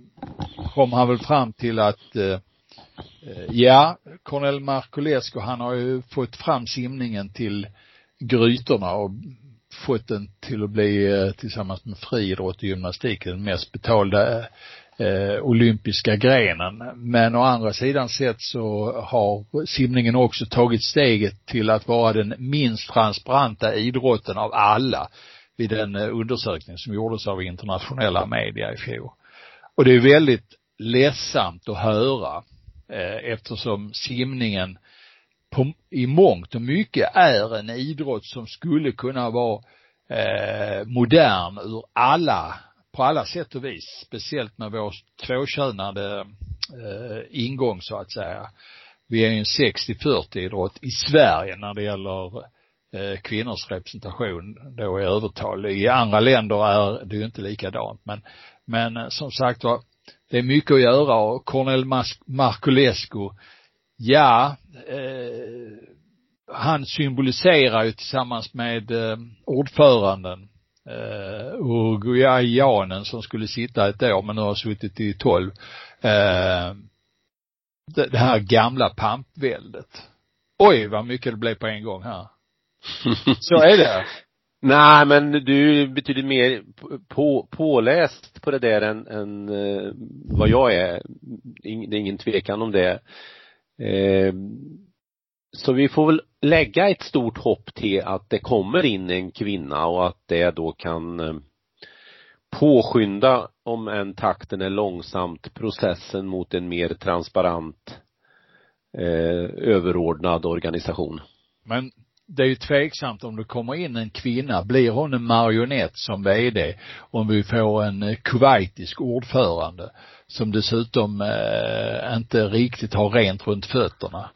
kom han väl fram till att eh, eh ja, Cornel Markulescu, han har ju fått fram simningen till grytorna och fått den till att bli eh, tillsammans med friidrott och gymnastik den mest betalda eh, olympiska grenen. Men å andra sidan sett så har simningen också tagit steget till att vara den minst transparenta idrotten av alla vid en eh, undersökning som gjordes av internationella media i fjol. Och det är väldigt ledsamt att höra eh, eftersom simningen på, i mångt och mycket är en idrott som skulle kunna vara eh, modern ur alla, på alla sätt och vis. Speciellt med vår tvåkönade eh, ingång så att säga. Vi är ju en 60-40 idrott i Sverige när det gäller eh, kvinnors representation då i övertal. I andra länder är det ju inte likadant men, men eh, som sagt var, det är mycket att göra och Cornel Markulescu, Marculescu, ja, eh, han symboliserar ju tillsammans med eh, ordföranden eh, Uruguayanen som skulle sitta ett år men nu har suttit i tolv. Eh, det, det här gamla pampväldet. Oj vad mycket det blev på en gång här. Så är det. Nej, men du är betydligt mer på, påläst på det där än, än eh, vad jag är. Det är ingen tvekan om det. Eh, så vi får väl lägga ett stort hopp till att det kommer in en kvinna och att det då kan eh, påskynda, om än takten är långsamt, processen mot en mer transparent eh, överordnad organisation. Men det är ju tveksamt om det kommer in en kvinna. Blir hon en marionett som VD? Om vi får en eh, kuwaitisk ordförande som dessutom eh, inte riktigt har rent runt fötterna.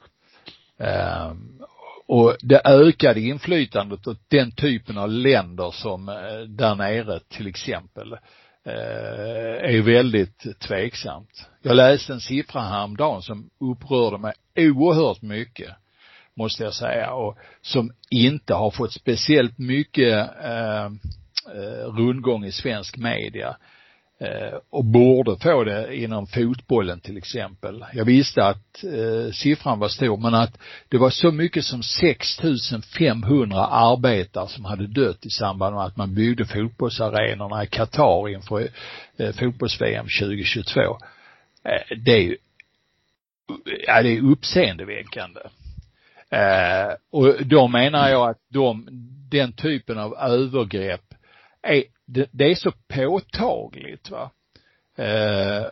Ehm, och det ökade inflytandet åt den typen av länder som eh, där nere till exempel eh, är väldigt tveksamt. Jag läste en siffra häromdagen som upprörde mig oerhört mycket måste jag säga och som inte har fått speciellt mycket eh, eh, rundgång i svensk media eh, Eh, och borde få det inom fotbollen till exempel. Jag visste att eh, siffran var stor men att det var så mycket som 6500 arbetare som hade dött i samband med att man byggde fotbollsarenorna i Qatar inför eh, fotbolls-VM 2022. Eh, det är ju, ja det är uppseendeväckande. Eh, och då menar jag att de, den typen av övergrepp är, det, det är så påtagligt va. Eh, eh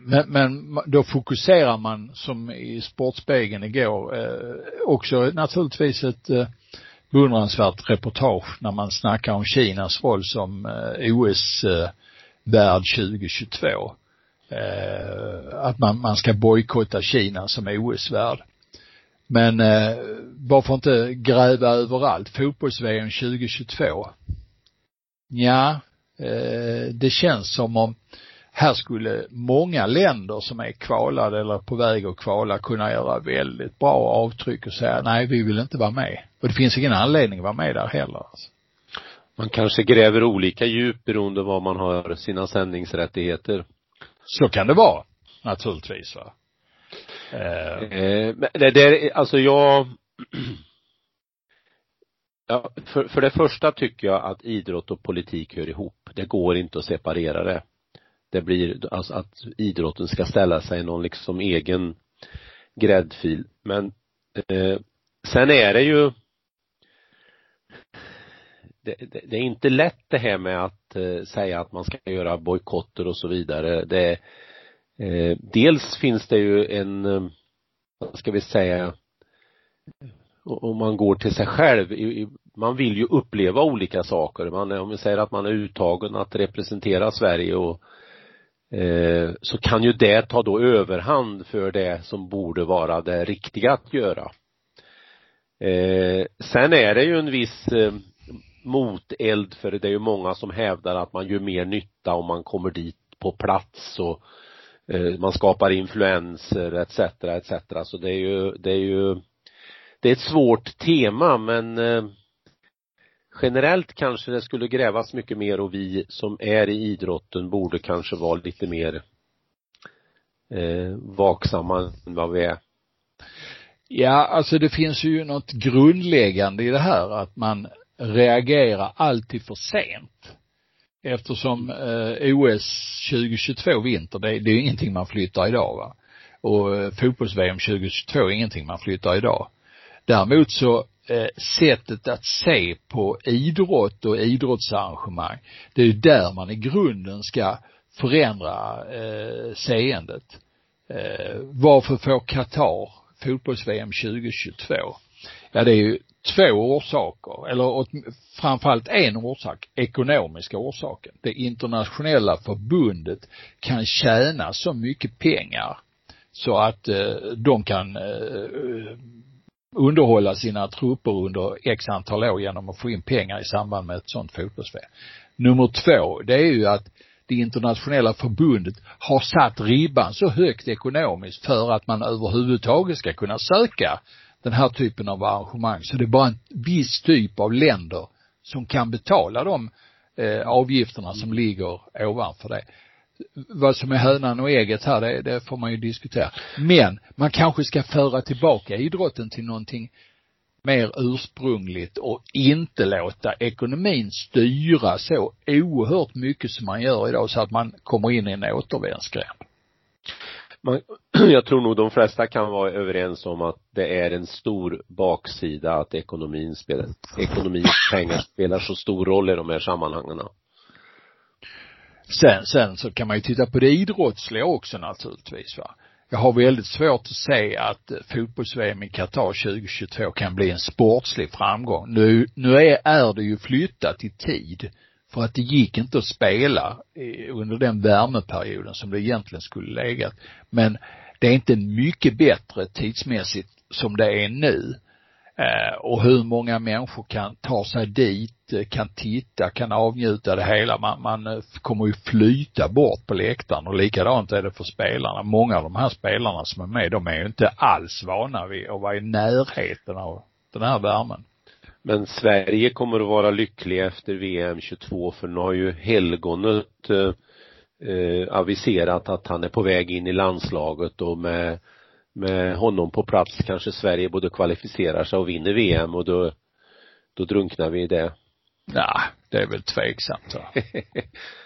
men, men då fokuserar man som i Sportspegeln igår eh, också naturligtvis ett eh, beundransvärt reportage när man snackar om Kinas roll som eh, OS-värd eh, 2022. eh, att man, man ska bojkotta Kina som OS-värd. Men eh, varför inte gräva överallt? Fotbolls-VM 2022? Ja, eh, det känns som om här skulle många länder som är kvalade eller på väg att kvala kunna göra väldigt bra avtryck och säga nej, vi vill inte vara med. Och det finns ingen anledning att vara med där heller. Alltså. Man kanske gräver olika djup beroende på var man har sina sändningsrättigheter. Så kan det vara, naturligtvis va. Eh. Eh, det, det, alltså jag Ja, för, för det första tycker jag att idrott och politik hör ihop. Det går inte att separera det. Det blir, alltså att idrotten ska ställa sig någon liksom egen gräddfil. Men eh, sen är det ju det, det, det, är inte lätt det här med att eh, säga att man ska göra bojkotter och så vidare. Det, eh, dels finns det ju en, eh, vad ska vi säga, om man går till sig själv, man vill ju uppleva olika saker. Man, om vi säger att man är uttagen att representera Sverige och eh, så kan ju det ta då överhand för det som borde vara det riktiga att göra. Eh, sen är det ju en viss eh, moteld för det är ju många som hävdar att man gör mer nytta om man kommer dit på plats och eh, man skapar influenser etc etc så det är ju, det är ju det är ett svårt tema men eh, generellt kanske det skulle grävas mycket mer och vi som är i idrotten borde kanske vara lite mer eh, vaksamma än vad vi är. Ja, alltså det finns ju något grundläggande i det här att man reagerar alltid för sent. Eftersom eh, OS 2022 vinter, det, det är ingenting man flyttar idag va. Och eh, fotbolls-VM 2022 är ingenting man flyttar idag. Däremot så eh, sättet att se på idrott och idrottsarrangemang, det är ju där man i grunden ska förändra eh, seendet. Eh, varför får Qatar fotbolls-VM 2022? Ja, det är ju två orsaker, eller framförallt en orsak, ekonomiska orsaken. Det internationella förbundet kan tjäna så mycket pengar så att eh, de kan eh, underhålla sina trupper under x antal år genom att få in pengar i samband med ett sånt fotbolls Nummer två, det är ju att det internationella förbundet har satt ribban så högt ekonomiskt för att man överhuvudtaget ska kunna söka den här typen av arrangemang. Så det är bara en viss typ av länder som kan betala de eh, avgifterna som ligger ovanför det vad som är hönan och ägget här, det, det får man ju diskutera. Men man kanske ska föra tillbaka idrotten till någonting mer ursprungligt och inte låta ekonomin styra så oerhört mycket som man gör idag så att man kommer in i en återvändsgränd. Man, jag tror nog de flesta kan vara överens om att det är en stor baksida att ekonomin spelar, ekonomins pengar spelar så stor roll i de här sammanhangen. Sen, sen så kan man ju titta på det idrottsliga också naturligtvis va. Jag har väldigt svårt att se att eh, fotbolls-VM i Qatar 2022 kan bli en sportslig framgång. Nu, nu är, är det ju flyttat i tid för att det gick inte att spela eh, under den värmeperioden som det egentligen skulle legat. Men det är inte mycket bättre tidsmässigt som det är nu. Eh, och hur många människor kan ta sig dit, eh, kan titta, kan avnjuta det hela. Man, man eh, kommer ju flyta bort på läktaren och likadant är det för spelarna. Många av de här spelarna som är med, de är ju inte alls vana vid att vara i närheten av den här värmen. Men Sverige kommer att vara lyckliga efter VM 22 för nu har ju helgonet eh, eh, aviserat att han är på väg in i landslaget och med med honom på plats kanske Sverige både kvalificerar sig och vinner VM och då, då drunknar vi i det. Ja, det är väl tveksamt va.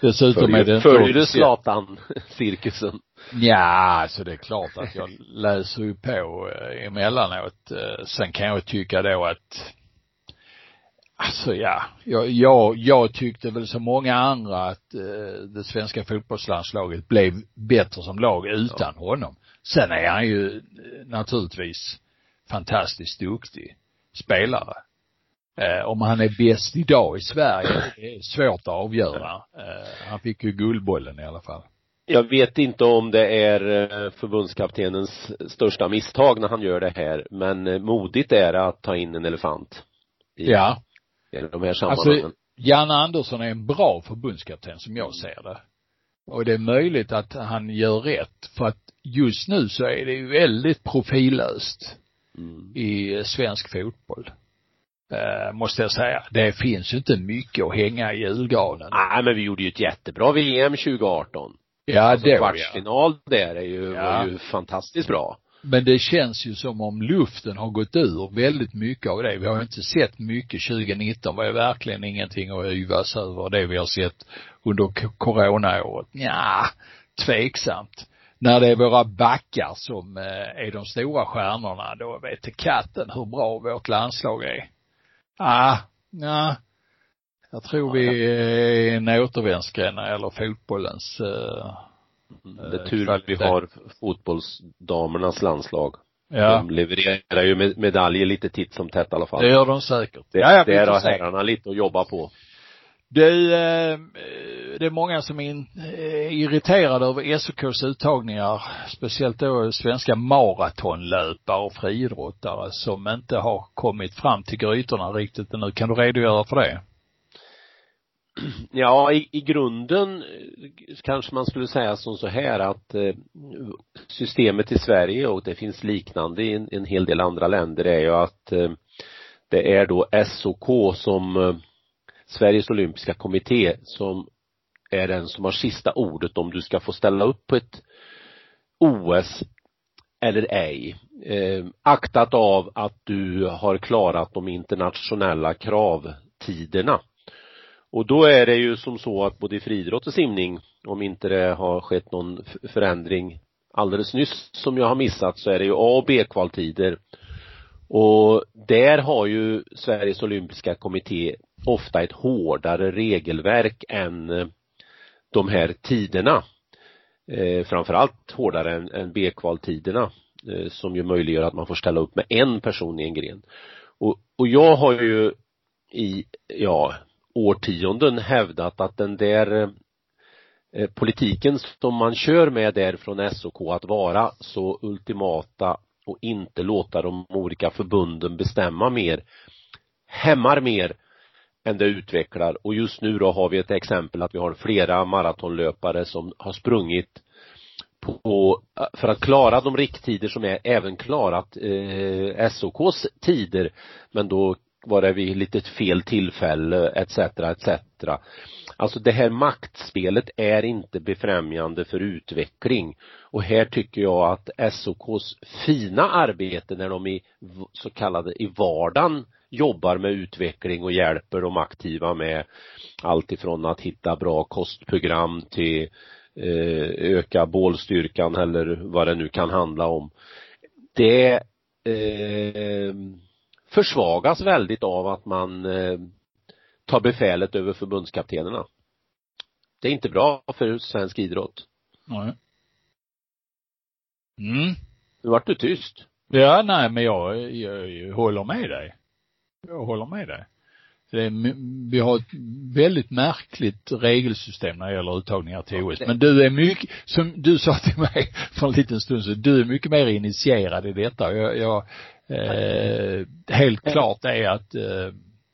Dessutom är det Följer du Zlatan-cirkusen? Ja, alltså det är klart att jag läser ju på eh, emellanåt. Eh, sen kan jag tycka då att Alltså ja, jag, jag, jag tyckte väl som många andra att eh, det svenska fotbollslandslaget blev bättre som lag utan ja. honom. Sen är han ju eh, naturligtvis fantastiskt duktig spelare. Eh, om han är bäst idag i Sverige, det är svårt att avgöra. Eh, han fick ju guldbollen i alla fall. jag vet inte om det är eh, förbundskaptenens största misstag när han gör det här, men eh, modigt är det att ta in en elefant. I, Ja. I de här sammanhangen. Alltså, Janne Andersson är en bra förbundskapten som jag ser det. Och det är möjligt att han gör rätt för att just nu så är det ju väldigt profillöst Mm. i svensk fotboll. Eh, måste jag säga. Det finns ju inte mycket att hänga i julgranen. Nej, men vi gjorde ju ett jättebra VM 2018. Ja, Alltså ja. kvartsfinal där är ju, Ja. var ju fantastiskt bra. Men det känns ju som om luften har gått ur väldigt mycket av det. Vi har ju inte sett mycket 2019. var ju verkligen ingenting att yvas över det vi har sett under coronaåret. Ja, tveksamt. När det är våra backar som eh, är de stora stjärnorna, då vet katten hur bra vårt landslag är. Ah, ja. Jag tror vi är en återvändsgränd när det gäller fotbollens eh, Det är tur vi kvalitet. har fotbollsdamernas landslag. ja, De levererar ju med medaljer lite titt som tätt i alla fall. det gör de säkert. Det, ja, ja, vi där har herrarna lite att jobba på. Du, eh, det är många som är eh, irriterade över SOKs uttagningar, speciellt då svenska maratonlöpare och friidrottare som inte har kommit fram till grytorna riktigt ännu. Kan du redogöra för det? Ja, i, i grunden eh, kanske man skulle säga som så här att eh, systemet i Sverige och det finns liknande i en, en hel del andra länder är ju att eh, det är då SOK som eh, Sveriges olympiska kommitté som är den som har sista ordet om du ska få ställa upp på ett OS eller ej. Eh, aktat av att du har klarat de internationella kravtiderna. Och då är det ju som så att både i friidrott och simning, om inte det har skett någon förändring alldeles nyss som jag har missat, så är det ju A och B-kvaltider. Och där har ju Sveriges olympiska kommitté ofta ett hårdare regelverk än eh, de här tiderna. Eh, framförallt hårdare än, än B-kvaltiderna eh, som ju möjliggör att man får ställa upp med en person i en gren. Och, och jag har ju i, ja, årtionden hävdat att den där eh, politiken som man kör med där från SOK att vara så ultimata och inte låta de olika förbunden bestämma mer hämmar mer än det utvecklar. Och just nu då har vi ett exempel att vi har flera maratonlöpare som har sprungit på, för att klara de rikttider som är även klarat eh, SOKs tider. Men då var det vid lite fel tillfälle etc etc alltså det här maktspelet är inte befrämjande för utveckling och här tycker jag att SOKs fina arbete när de i så kallade i vardagen jobbar med utveckling och hjälper de aktiva med allt ifrån att hitta bra kostprogram till eh, öka bålstyrkan eller vad det nu kan handla om. Det eh, försvagas väldigt av att man eh, tar befälet över förbundskaptenerna. Det är inte bra för svensk idrott. Nej. Mm. Nu vart du tyst. Ja, nej, men jag, jag, jag håller med dig. Jag håller med dig. Det är, vi har ett väldigt märkligt regelsystem när det gäller uttagningar till OS. Men du är mycket, som du sa till mig för en liten stund så du är mycket mer initierad i detta. Jag, jag eh, helt klart är att eh,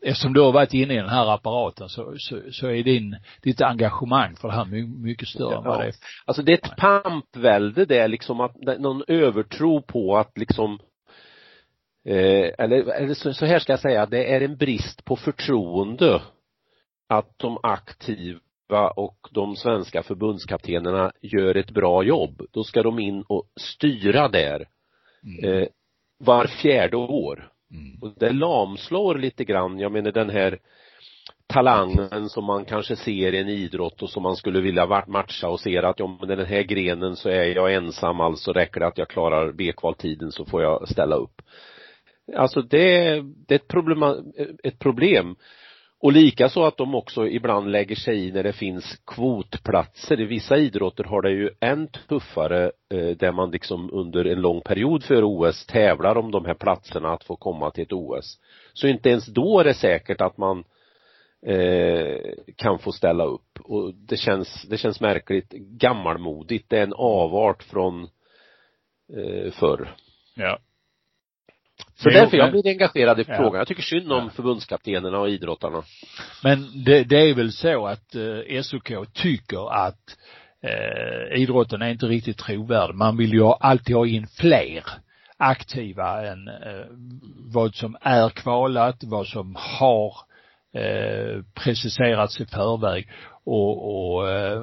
eftersom du har varit inne i den här apparaten så, så, så är din, ditt engagemang för det här my- mycket större än vad Ja. det är. Alltså det är ett pampvälde det är liksom att, någon övertro på att liksom eh, eller, eller så, så här ska jag säga, det är en brist på förtroende att de aktiva och de svenska förbundskaptenerna gör ett bra jobb. Då ska de in och styra där Mm. eh, var fjärde år. Mm. Och det lamslår lite grann, jag menar den här talangen som man kanske ser i en idrott och som man skulle vilja matcha och ser att ja, men den här grenen så är jag ensam alltså räcker det att jag klarar B-kvaltiden så får jag ställa upp. Alltså det, det är ett problem, ett problem. Och likaså att de också ibland lägger sig i när det finns kvotplatser. I vissa idrotter har det ju än tuffare eh, där man liksom under en lång period för OS tävlar om de här platserna att få komma till ett OS. Så inte ens då är det säkert att man eh, kan få ställa upp och det känns, det känns märkligt gammalmodigt. Det är en avart från eh, förr. Ja. Så Jo, därför jag men- blir engagerad i Ja. frågan. Jag tycker synd om Ja. förbundskaptenerna och idrottarna. Men det, det är väl så att eh, SOK tycker att eh, idrotten är inte riktigt trovärdig. Man vill ju alltid ha in fler aktiva än eh, vad som är kvalat, vad som har eh, preciserats i förväg och, och eh,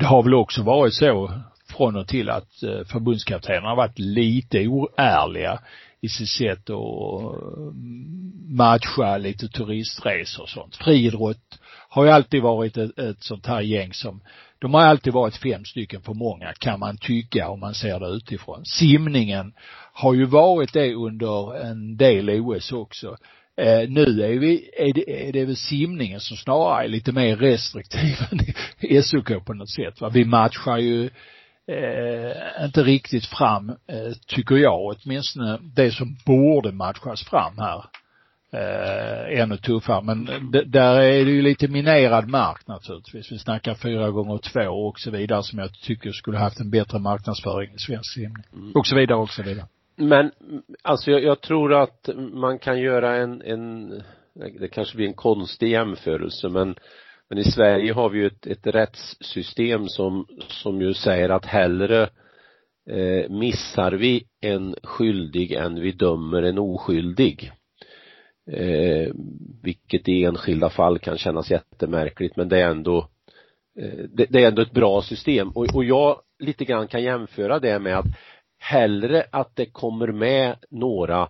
det har väl också varit så från och till att eh, förbundskaptenerna har varit lite oärliga i sitt sätt att eh, matcha lite turistresor och sånt. Friidrott har ju alltid varit ett, ett sånt här gäng som, de har alltid varit fem stycken för många kan man tycka om man ser det utifrån. Simningen har ju varit det under en del OS också. Eh, nu är vi, är det, är det väl simningen som snarare är lite mer restriktiv än SOK på något sätt va. Vi matchar ju eh, inte riktigt fram, eh, tycker jag, åtminstone det som borde matchas fram här. Eh, ännu tuffare. Men d- där är det ju lite minerad mark naturligtvis. Vi snackar fyra gånger två och så vidare som jag tycker skulle haft en bättre marknadsföring i svensk simning. Och så vidare och så vidare. Men alltså jag, jag tror att man kan göra en, en, det kanske blir en konstig jämförelse men men i Sverige har vi ju ett, ett rättssystem som, som ju säger att hellre eh, missar vi en skyldig än vi dömer en oskyldig. Eh, vilket i enskilda fall kan kännas jättemärkligt men det är ändå eh, det, det är ändå ett bra system och, och jag lite grann kan jämföra det med att hellre att det kommer med några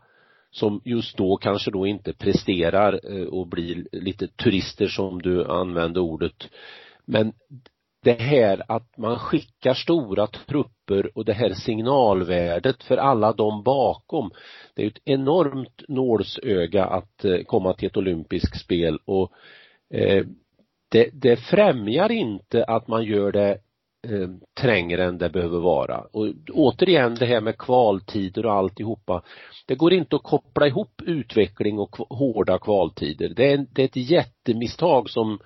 som just då kanske då inte presterar eh, och blir lite turister som du använde ordet. Men det här att man skickar stora trupper och det här signalvärdet för alla de bakom. Det är ju ett enormt nålsöga att eh, komma till ett olympiskt spel och eh, det, det främjar inte att man gör det eh, trängre än det behöver vara. Och återigen det här med kvaltider och alltihopa. Det går inte att koppla ihop utveckling och hårda kvaltider. Det är, det är ett jättemisstag som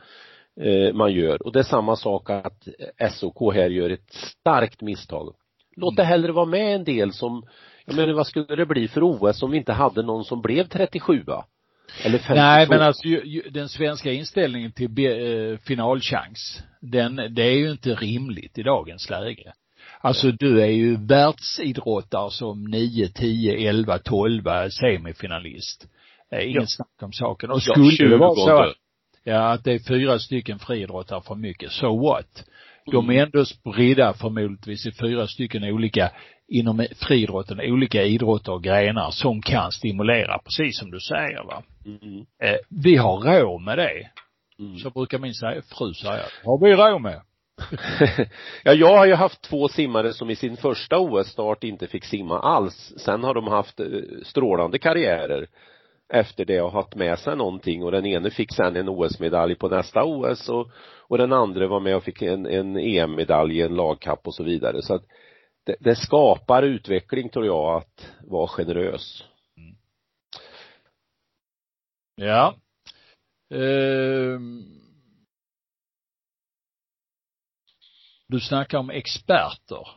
eh, man gör och det är samma sak att SOK här gör ett starkt misstag. Låt det hellre vara med en del som, jag menar vad skulle det bli för OS om vi inte hade någon som blev 37 eller 52? Nej, men alltså ju, ju, den svenska inställningen till be, eh, finalchans, den, det är ju inte rimligt i dagens läge. Alltså du är ju världsidrottare som 9, 10, 11, 12 semifinalist. Eh, inget Ja. snack om saken. Och Ja, skulle det vara så 20. att, ja, att det är fyra stycken friidrottare för mycket, so what? De Mm. är ändå spridda förmodligen i fyra stycken olika, inom friidrotten, olika idrotter och grenar som kan stimulera, precis som du säger va. Mm. Eh, vi har råd med det. Mm. Så brukar min säga, fru säga. Har vi råd med? ja, jag har ju haft två simmare som i sin första OS-start inte fick simma alls. Sen har de haft eh, strålande karriärer efter det och haft med sig någonting och den ene fick sen en OS-medalj på nästa OS och, och den andra var med och fick en, en EM-medalj en lagkapp och så vidare. Så att det, det skapar utveckling tror jag att vara generös. Ja. Ehm. Du snackar om experter.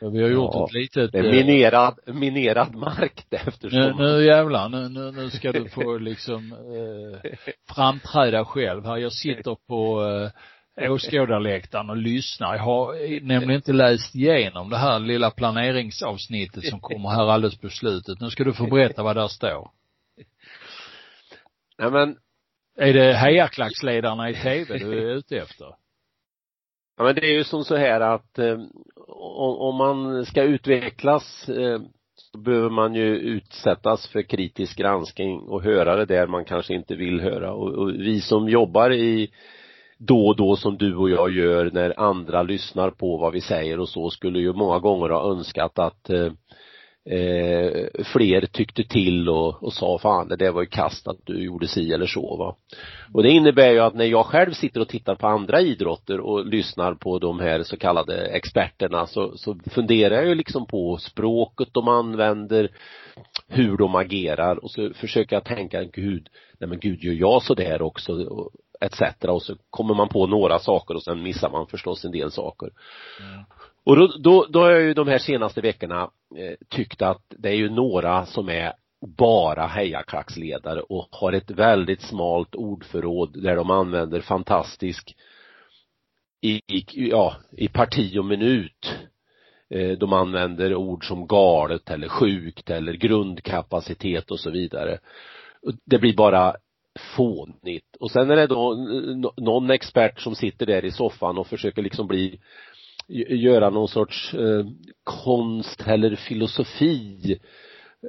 Vi har gjort Ja, ett litet Det är eh, minerad, minerad mark det eftersom nu, nu jävlar, nu, nu, nu ska du få liksom eh, framträda själv här. Jag sitter på eh, åskådarläktaren och lyssnar. Jag har nämligen inte läst igenom det här lilla planeringsavsnittet som kommer här alldeles på slutet. Nu ska du få berätta vad där står. Nej men Är det hejarklacksledarna i tv du är ute efter? Ja men det är ju som så här att eh, om, om man ska utvecklas eh, så behöver man ju utsättas för kritisk granskning och höra det där man kanske inte vill höra och, och vi som jobbar i då och då som du och jag gör när andra lyssnar på vad vi säger och så skulle ju många gånger ha önskat att eh, eh, fler tyckte till och, och sa fan det där var ju kast att du gjorde si eller så va. Och det innebär ju att när jag själv sitter och tittar på andra idrotter och lyssnar på de här så kallade experterna så, så funderar jag ju liksom på språket de använder, hur de agerar och så försöker jag tänka, gud, nej men gud gör jag sådär också etc. och så kommer man på några saker och sen missar man förstås en del saker. Mm. Och då, då, då har jag ju de här senaste veckorna eh, tyckt att det är ju några som är bara hejaklacksledare och har ett väldigt smalt ordförråd där de använder fantastisk i, i, ja, i parti och minut. Eh, de använder ord som galet eller sjukt eller grundkapacitet och så vidare. Det blir bara fånigt. Och sen är det då någon expert som sitter där i soffan och försöker liksom bli göra någon sorts eh, konst eller filosofi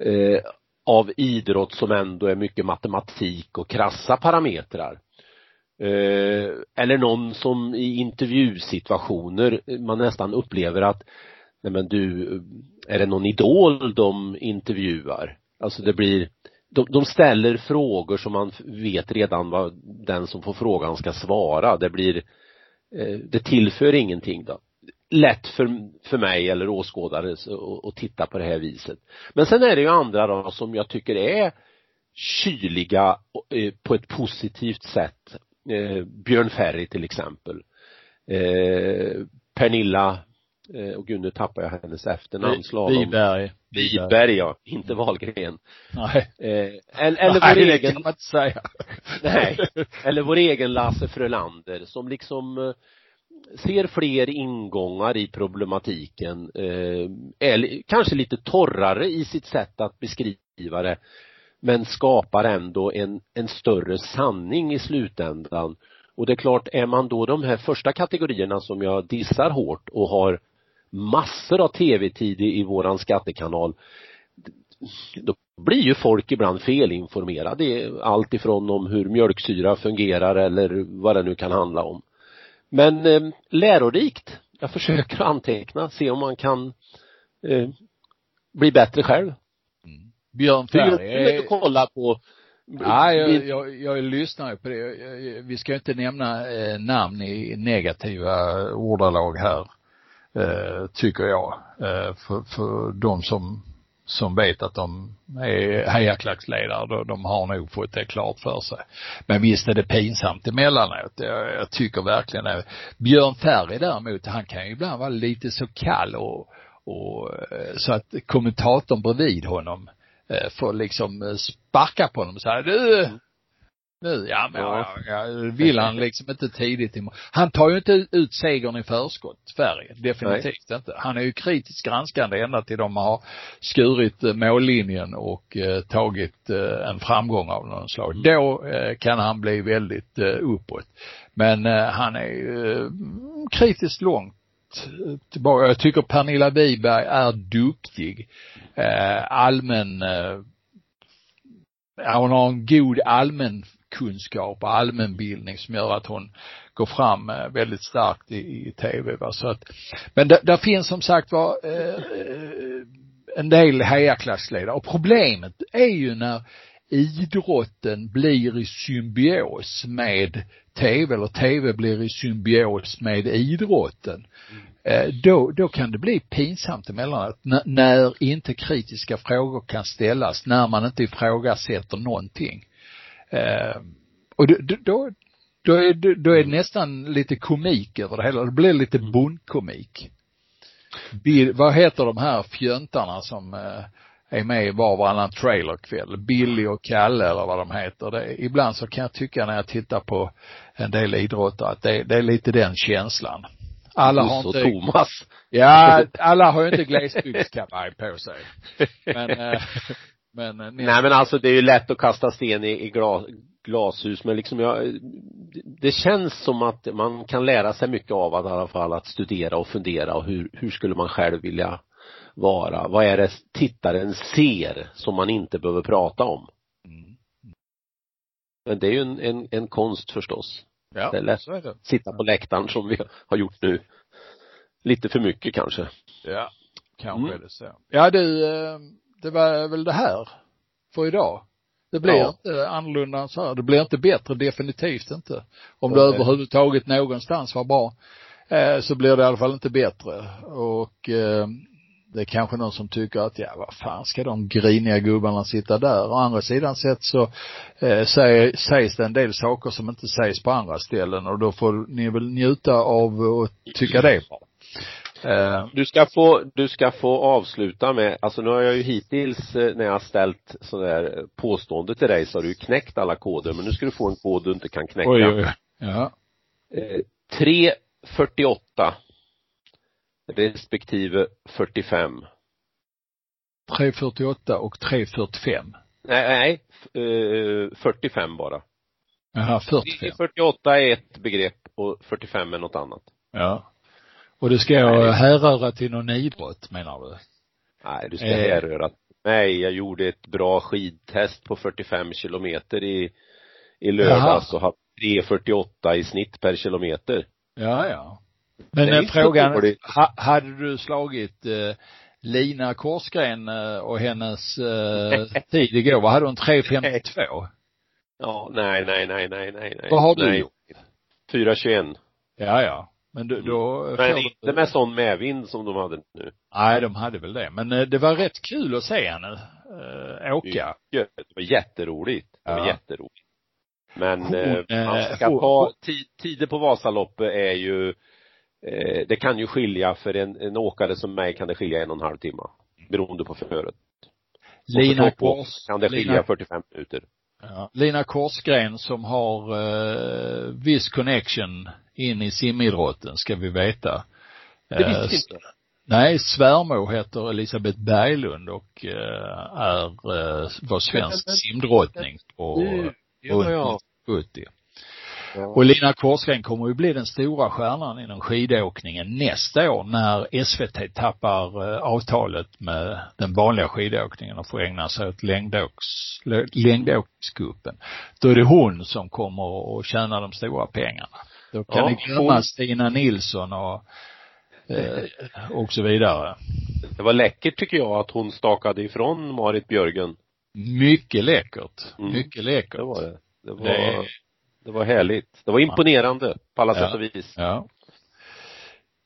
eh, av idrott som ändå är mycket matematik och krassa parametrar. Eh, eller någon som i intervjusituationer man nästan upplever att nej men du, är det någon idol de intervjuar? Alltså det blir de, de ställer frågor som man vet redan vad den som får frågan ska svara. Det blir, eh, det tillför ingenting då. Lätt för, för mig eller åskådare att titta på det här viset. Men sen är det ju andra då som jag tycker är kyliga eh, på ett positivt sätt. Eh, Björn Ferry till exempel. Eh, Pernilla och gud nu tappar jag hennes efternamn, slalom. Wiberg. Wiberg ja, inte Wahlgren. Nej. Eh, eller, eller Nej, vår egen. det kan man inte säga. Nej. Eller vår egen Lasse Frölander som liksom eh, ser fler ingångar i problematiken, eh, är kanske lite torrare i sitt sätt att beskriva det men skapar ändå en, en större sanning i slutändan och det är klart, är man då de här första kategorierna som jag dissar hårt och har massor av tv-tid i våran skattekanal. Då blir ju folk ibland felinformerade allt ifrån om hur mjölksyra fungerar eller vad det nu kan handla om. Men eh, lärorikt. Jag försöker anteckna se om man kan eh, bli bättre själv. Mm. Björn Ferry är... kolla på Ja, jag, jag, jag lyssnar på det. Vi ska inte nämna eh, namn i negativa ordalag här Eh, tycker jag, eh, för, för de som, som vet att de är hejarklacksledare, de, de har nog fått det klart för sig. Men visst är det pinsamt emellanåt. Jag, jag tycker verkligen det. Björn Ferry däremot, han kan ju ibland vara lite så kall och, och eh, så att kommentatorn bredvid honom får liksom sparka på honom och säga du nu, ja men ja. Ja, vill han liksom inte tidigt i Han tar ju inte ut segern i förskott, Sverige. Definitivt Nej. inte. Han är ju kritiskt granskande ända till de har skurit eh, mållinjen och eh, tagit eh, en framgång av någon slag. Mm. Då eh, kan han bli väldigt eh, uppåt. Men eh, han är ju eh, kritiskt långt tillbaka. Jag tycker Pernilla Wiberg är duktig. Allmän eh, hon har en god allmän kunskap och allmänbildning som gör att hon går fram eh, väldigt starkt i, i tv va? så att men där, där finns som sagt var eh, eh, en del hejaklassledare och problemet är ju när idrotten blir i symbios med tv eller tv blir i symbios med idrotten mm. då, då kan det bli pinsamt emellanåt när, när inte kritiska frågor kan ställas, när man inte ifrågasätter någonting. Eh, och då, då, då är, då är det nästan lite komik över det hela. Det blir lite bondkomik. Bill, vad heter de här fjöntarna som eh, är med i var och varannan trailerkväll? Billy och Kalle eller vad de heter. Det, ibland så kan jag tycka när jag tittar på en del idrottare att det, det är lite den känslan. Alla har inte Thomas. Ja, alla har ju inte glesbygdskavaj på sig. Men, eh, men, eh, Nej men alltså det är ju lätt att kasta sten i, i glas, glashus men liksom jag, det känns som att man kan lära sig mycket av att i alla fall att studera och fundera och hur, hur skulle man själv vilja vara? Vad är det tittaren ser som man inte behöver prata om? Mm. Men det är ju en, en, en konst förstås. Ja, det är lätt att sitta på läktaren som vi har gjort nu. Lite för mycket kanske. Ja. Kanske Mm. är det så. Ja du, eh, det var väl det här för idag. Det blir Ja. inte annorlunda än så här. Det blir inte bättre, definitivt inte. Om det överhuvudtaget någonstans var bra, eh, så blir det i alla fall inte bättre. Och eh, det är kanske någon som tycker att, ja vad fan ska de griniga gubbarna sitta där? Å andra sidan sett så eh, säger, sägs det en del saker som inte sägs på andra ställen och då får ni väl njuta av och tycka det. Eh, Du ska få, du ska få avsluta med, alltså nu har jag ju hittills eh, när jag har ställt sådär påstående till dig så har du ju knäckt alla koder men nu ska du få en kod du inte kan knäcka. oj, oj, oj. Ja. Eh, 348 respektive 45. 348 och 345. Nej, nej, f- eh, 45 bara. Jaha, 45. 48 är ett begrepp och 45 är något annat. Ja. Och det ska jag härröra till någon idrott menar du? Nej, du ska Eh. härröra. Nej, jag gjorde ett bra skidtest på 45 kilometer i, i lördags och hade 3.48 i snitt per kilometer. Ja, ja. Men Det är eh, frågan, ha, hade du slagit eh, Lina Korsgren eh, och hennes eh, tid igår, vad hade hon? 3.52? Ja, nej, nej, nej, nej, nej, nej. Vad har du nej. gjort? 4.21. Ja, ja. Men du, då Men inte med sån medvind som de hade nu. Nej, de hade väl det. Men eh, det var rätt kul att se henne eh, åka. Det var jätteroligt. Det var Ja. jätteroligt. Men Hon, eh, eh, man ska hon- ta, ti- tider på Vasaloppet är ju, eh, det kan ju skilja för en, en åkare som mig kan det skilja en och en halv timme. Beroende på förhöret. Och för Lina Kors, kan det skilja Lina 45 minuter. Ja. Lina Korsgren som har eh, viss connection in i simidrotten ska vi veta. Det Eh, visste inte. Nej, svärmor heter Elisabeth Berglund och eh, är, eh, var svensk simdrottning på ja. 70. Och Lina Korsgren kommer ju bli den stora stjärnan inom skidåkningen nästa år när SVT tappar eh, avtalet med den vanliga skidåkningen och får ägna sig åt längdåks, längdåkscupen. Då är det hon som kommer att tjäna de stora pengarna. Då kan Ja, ni glömma hon- Stina Nilsson och, eh, och så vidare. Det var läckert tycker jag att hon stakade ifrån Marit Björgen. Mycket läckert. Mm. Mycket läckert. Det var det. Det var, Det- det var härligt. Det var imponerande på alla Ja. sätt och vis. Ja.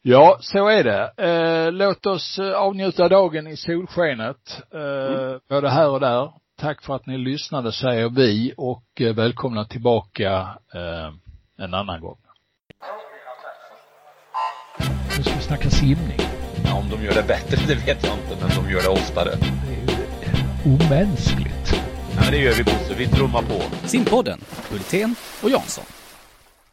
Ja, så är det. Eh, låt oss eh, avnjuta dagen i solskenet, eh, både här och där. Tack för att ni lyssnade säger vi och eh, välkomna tillbaka eh, en annan gång. Nu ska vi snacka simning. Ja, om de gör det bättre, det vet jag inte, men de gör det oftare. Det är ju omänskligt. Det gör vi Bosse. Vi trummar på. Simpodden, Hultén och Jansson.